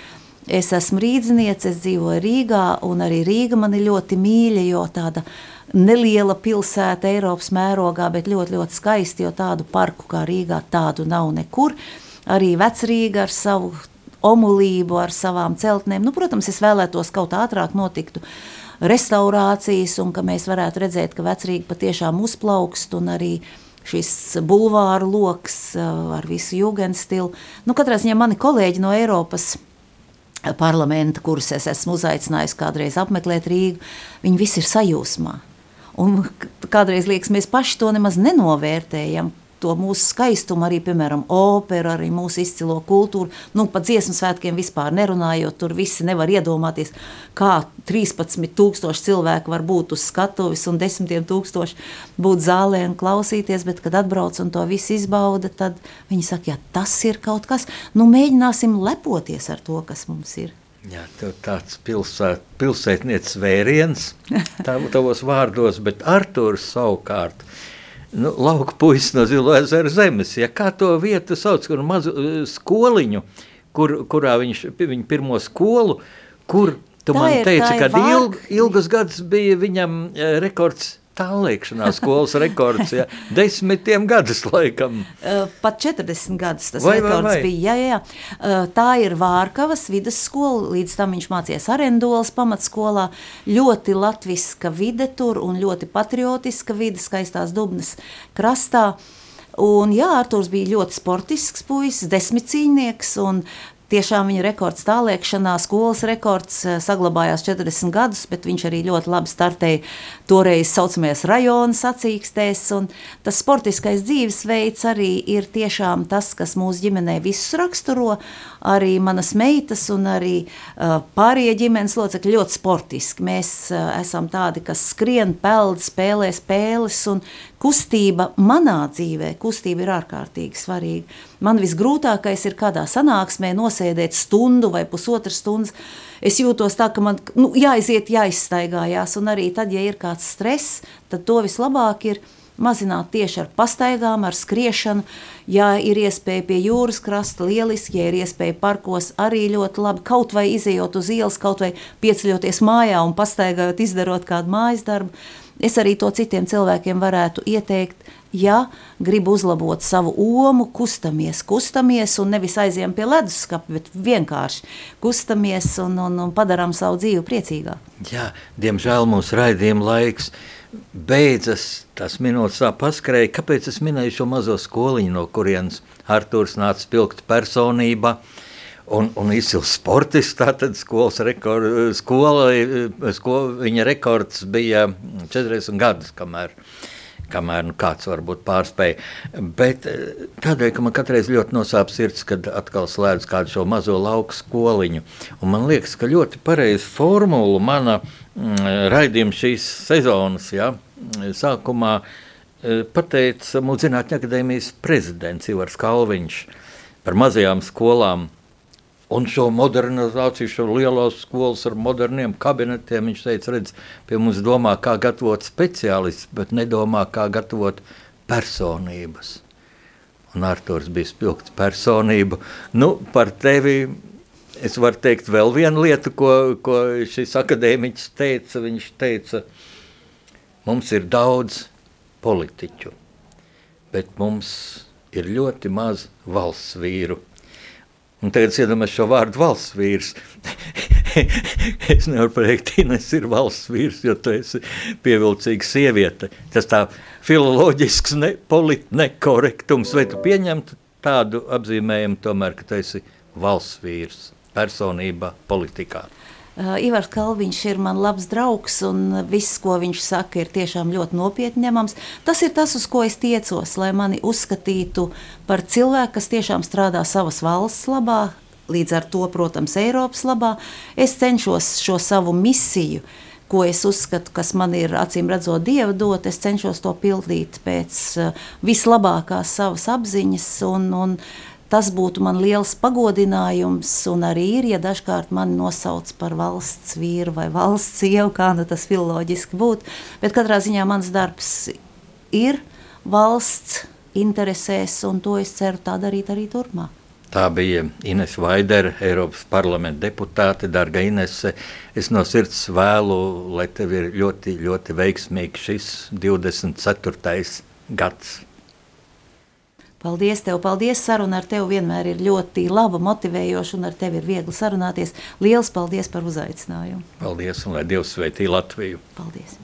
es esmu rīdzniece, es dzīvoju Rīgā, un arī Rīga man ir ļoti mīļa, jo tāda neliela pilsēta Eiropas mērogā, bet ļoti, ļoti skaisti, jo tādu parku kā Rīgā tādu nav nekur. Arī Vecrīga ar savu omulību, ar savām celtnēm. Nu, protams, es vēlētos kaut ātrāk notiktu restaurācijas un ka mēs varētu redzēt, ka Vecrīga patiešām uzplaukst un arī šis bulvāru loks uh, ar visu jūgenstilu. Nu, katrā ziņā mani kolēģi no Eiropas parlamenta, kurus es esmu uzaicinājis kādreiz apmeklēt Rīgu, viņi visi ir sajūsmā. Un kādreiz liekas, mēs paši to nemaz nenovērtējam, to mūsu skaistumu, arī, piemēram, operu, arī mūsu izcilo kultūru. Nu, par dziesmu svētkiem vispār nerunājot, tur visi nevar iedomāties, kā 13,000 cilvēku var būt uz skatuves un 10,000 būt zālē un klausīties, bet, kad atbrauc un to visu izbauda, tad viņi saka, ja tas ir kaut kas, nu mēģināsim lepoties ar to, kas mums ir. Jā, tāds pilsēt, pilsētniecis vēriens tavos vārdos, bet Artūrs savukārt nu, lauka puisis no Zilo ezeru zemes. Ja, kā to vietu sauc, kur mazu uh, skoliņu, kur, kurā viņš viņa pirmo skolu, kur tu tā man ir, teici, ka ilg, ilgus gadus bija viņam uh, rekords tālēkšanā skolas rekords, ja, desmitiem gadus laikam. Pat 40 gadus tas vai, rekords vai, vai. bija, jā, jā. Tā ir Vārkavas vidusskola, līdz tam viņš mācījās Arendolas pamatskolā, ļoti latviska vide tur un ļoti patriotiska vide skaistās Dubnas krastā. Un, jā, Arthurs bija ļoti sportisks puisis, desmitcīnieks, un Tiešām viņa rekords tālēkšanā, skolas rekords eh, saglabājās 40 gadus, bet viņš arī ļoti labi startēja toreiz saucamajās rajona sacīkstēs. Tas sportiskais dzīvesveids arī ir tiešām tas, kas mūsu ģimenē visus raksturo. Arī manas meitas un arī uh, pārējie ģimenes locekļi ļoti sportiski. Mēs uh, esam tādi, kas skrien, peld, spēlē spēles un kustība manā dzīvē, kustība ir ārkārtīgi svarīga. Man visgrūtākais ir kādā sanāksmē nosēdēt stundu vai pusotras stundas. Es jūtos tā, ka man nu, jāiziet, jāizstaigājās, un arī tad, ja ir kāds stress, tad to vislabāk ir mazināt tieši ar pastaigām, ar skriešanu. Ja ir iespēja pie jūras krasta, lieliski, ja ir iespēja parkos, arī ļoti labi. Kaut vai izējot uz ielas, kaut vai pieceļoties mājā un pastaigājot, izdarot kādu mājas darbu. Es arī to citiem cilvēkiem varētu ieteikt, ja gribu uzlabot savu omu, kustamies, kustamies un nevis aizjām pie leduskapa, bet vienkārši kustamies un, un, un padarām savu dzīvi priecīgāku. Jā, diemžēl mūsu raidījuma laiks beidzas, tas minūtes tā paskrēja. Kāpēc es minēju šo mazo skoliņu, no kurienes Artūrs nāca spilgt personība? Uh, un, un izcils sportists. Tātad skolas rekord, skola, skola, viņa rekords bija 40 gadus, kamēr, kamēr nu, kāds varbūt pārspēja. Bet tādēļ, ka man katreiz ļoti nosāp sirds, kad atkal slēdz kādu šo mazo lauku skoliņu. Un man liekas, ka ļoti pareizi formula mana mm, raidījuma šīs sezonas ja, sākumā e, pateica mūsu zinātņu akadēmijas prezidents Ivars Kalviņš par mazajām skolām Un šo modernizāciju, šo lielās skolas ar moderniem kabinetiem, viņš teica, redz, pie mums domā, kā gatavot speciālistus, bet nedomā, kā gatavot personības. Un Arthurs bija spilgts personība. Nu, par tevi es varu teikt vēl vienu lietu, ko, ko šis akadēmiķis teica. Viņš teica, mums ir daudz politiķu, bet mums ir ļoti maz valsts vīru. Un tagad es iedomājos šo vārdu valsts vīrs. es nevaru pateikt, ka Ines ir valsts vīrs, jo tu esi pievilcīga sieviete. Tas tā filoloģisks, ne, polit, nekorektums, vai tu pieņemtu tādu apzīmējumu tomēr, ka tu esi valsts vīrs, personība politikā? Uh, Ivars Kalniņš ir man labs draugs, un viss, ko viņš saka, ir tiešām ļoti nopietni ņemams. Tas ir tas, uz ko es tiecos, lai mani uzskatītu par cilvēku, kas tiešām strādā savas valsts labā, līdz ar to, protams, Eiropas labā. Es cenšos šo savu misiju. Ko es uzskatu, kas man ir acīm redzot, dieva dot, es cenšos to pildīt pēc uh, vislabākās savas apziņas. Un, un, uh, Tas būtu man liels pagodinājums, un arī ir, ja dažkārt mani nosauc par valsts vīru vai valsts sievu, kā nu tas filoloģiski būtu. Bet katrā ziņā mans darbs ir valsts interesēs, un to es ceru tā darīt arī turpmāk. Tā bija Ines Vaidere, Eiropas parlamenta deputāte. Darga Inese, es no sirds vēlu, lai tev ir ļoti, ļoti veiksmīgs šis 24. gads. Paldies, tev, paldies. Saruna ar tevi vienmēr ir ļoti laba, motivējoša, un ar tevi ir viegli sarunāties. Lielas paldies par uzaicinājumu. Paldies, un lai Dievs sveitī Latviju. Paldies!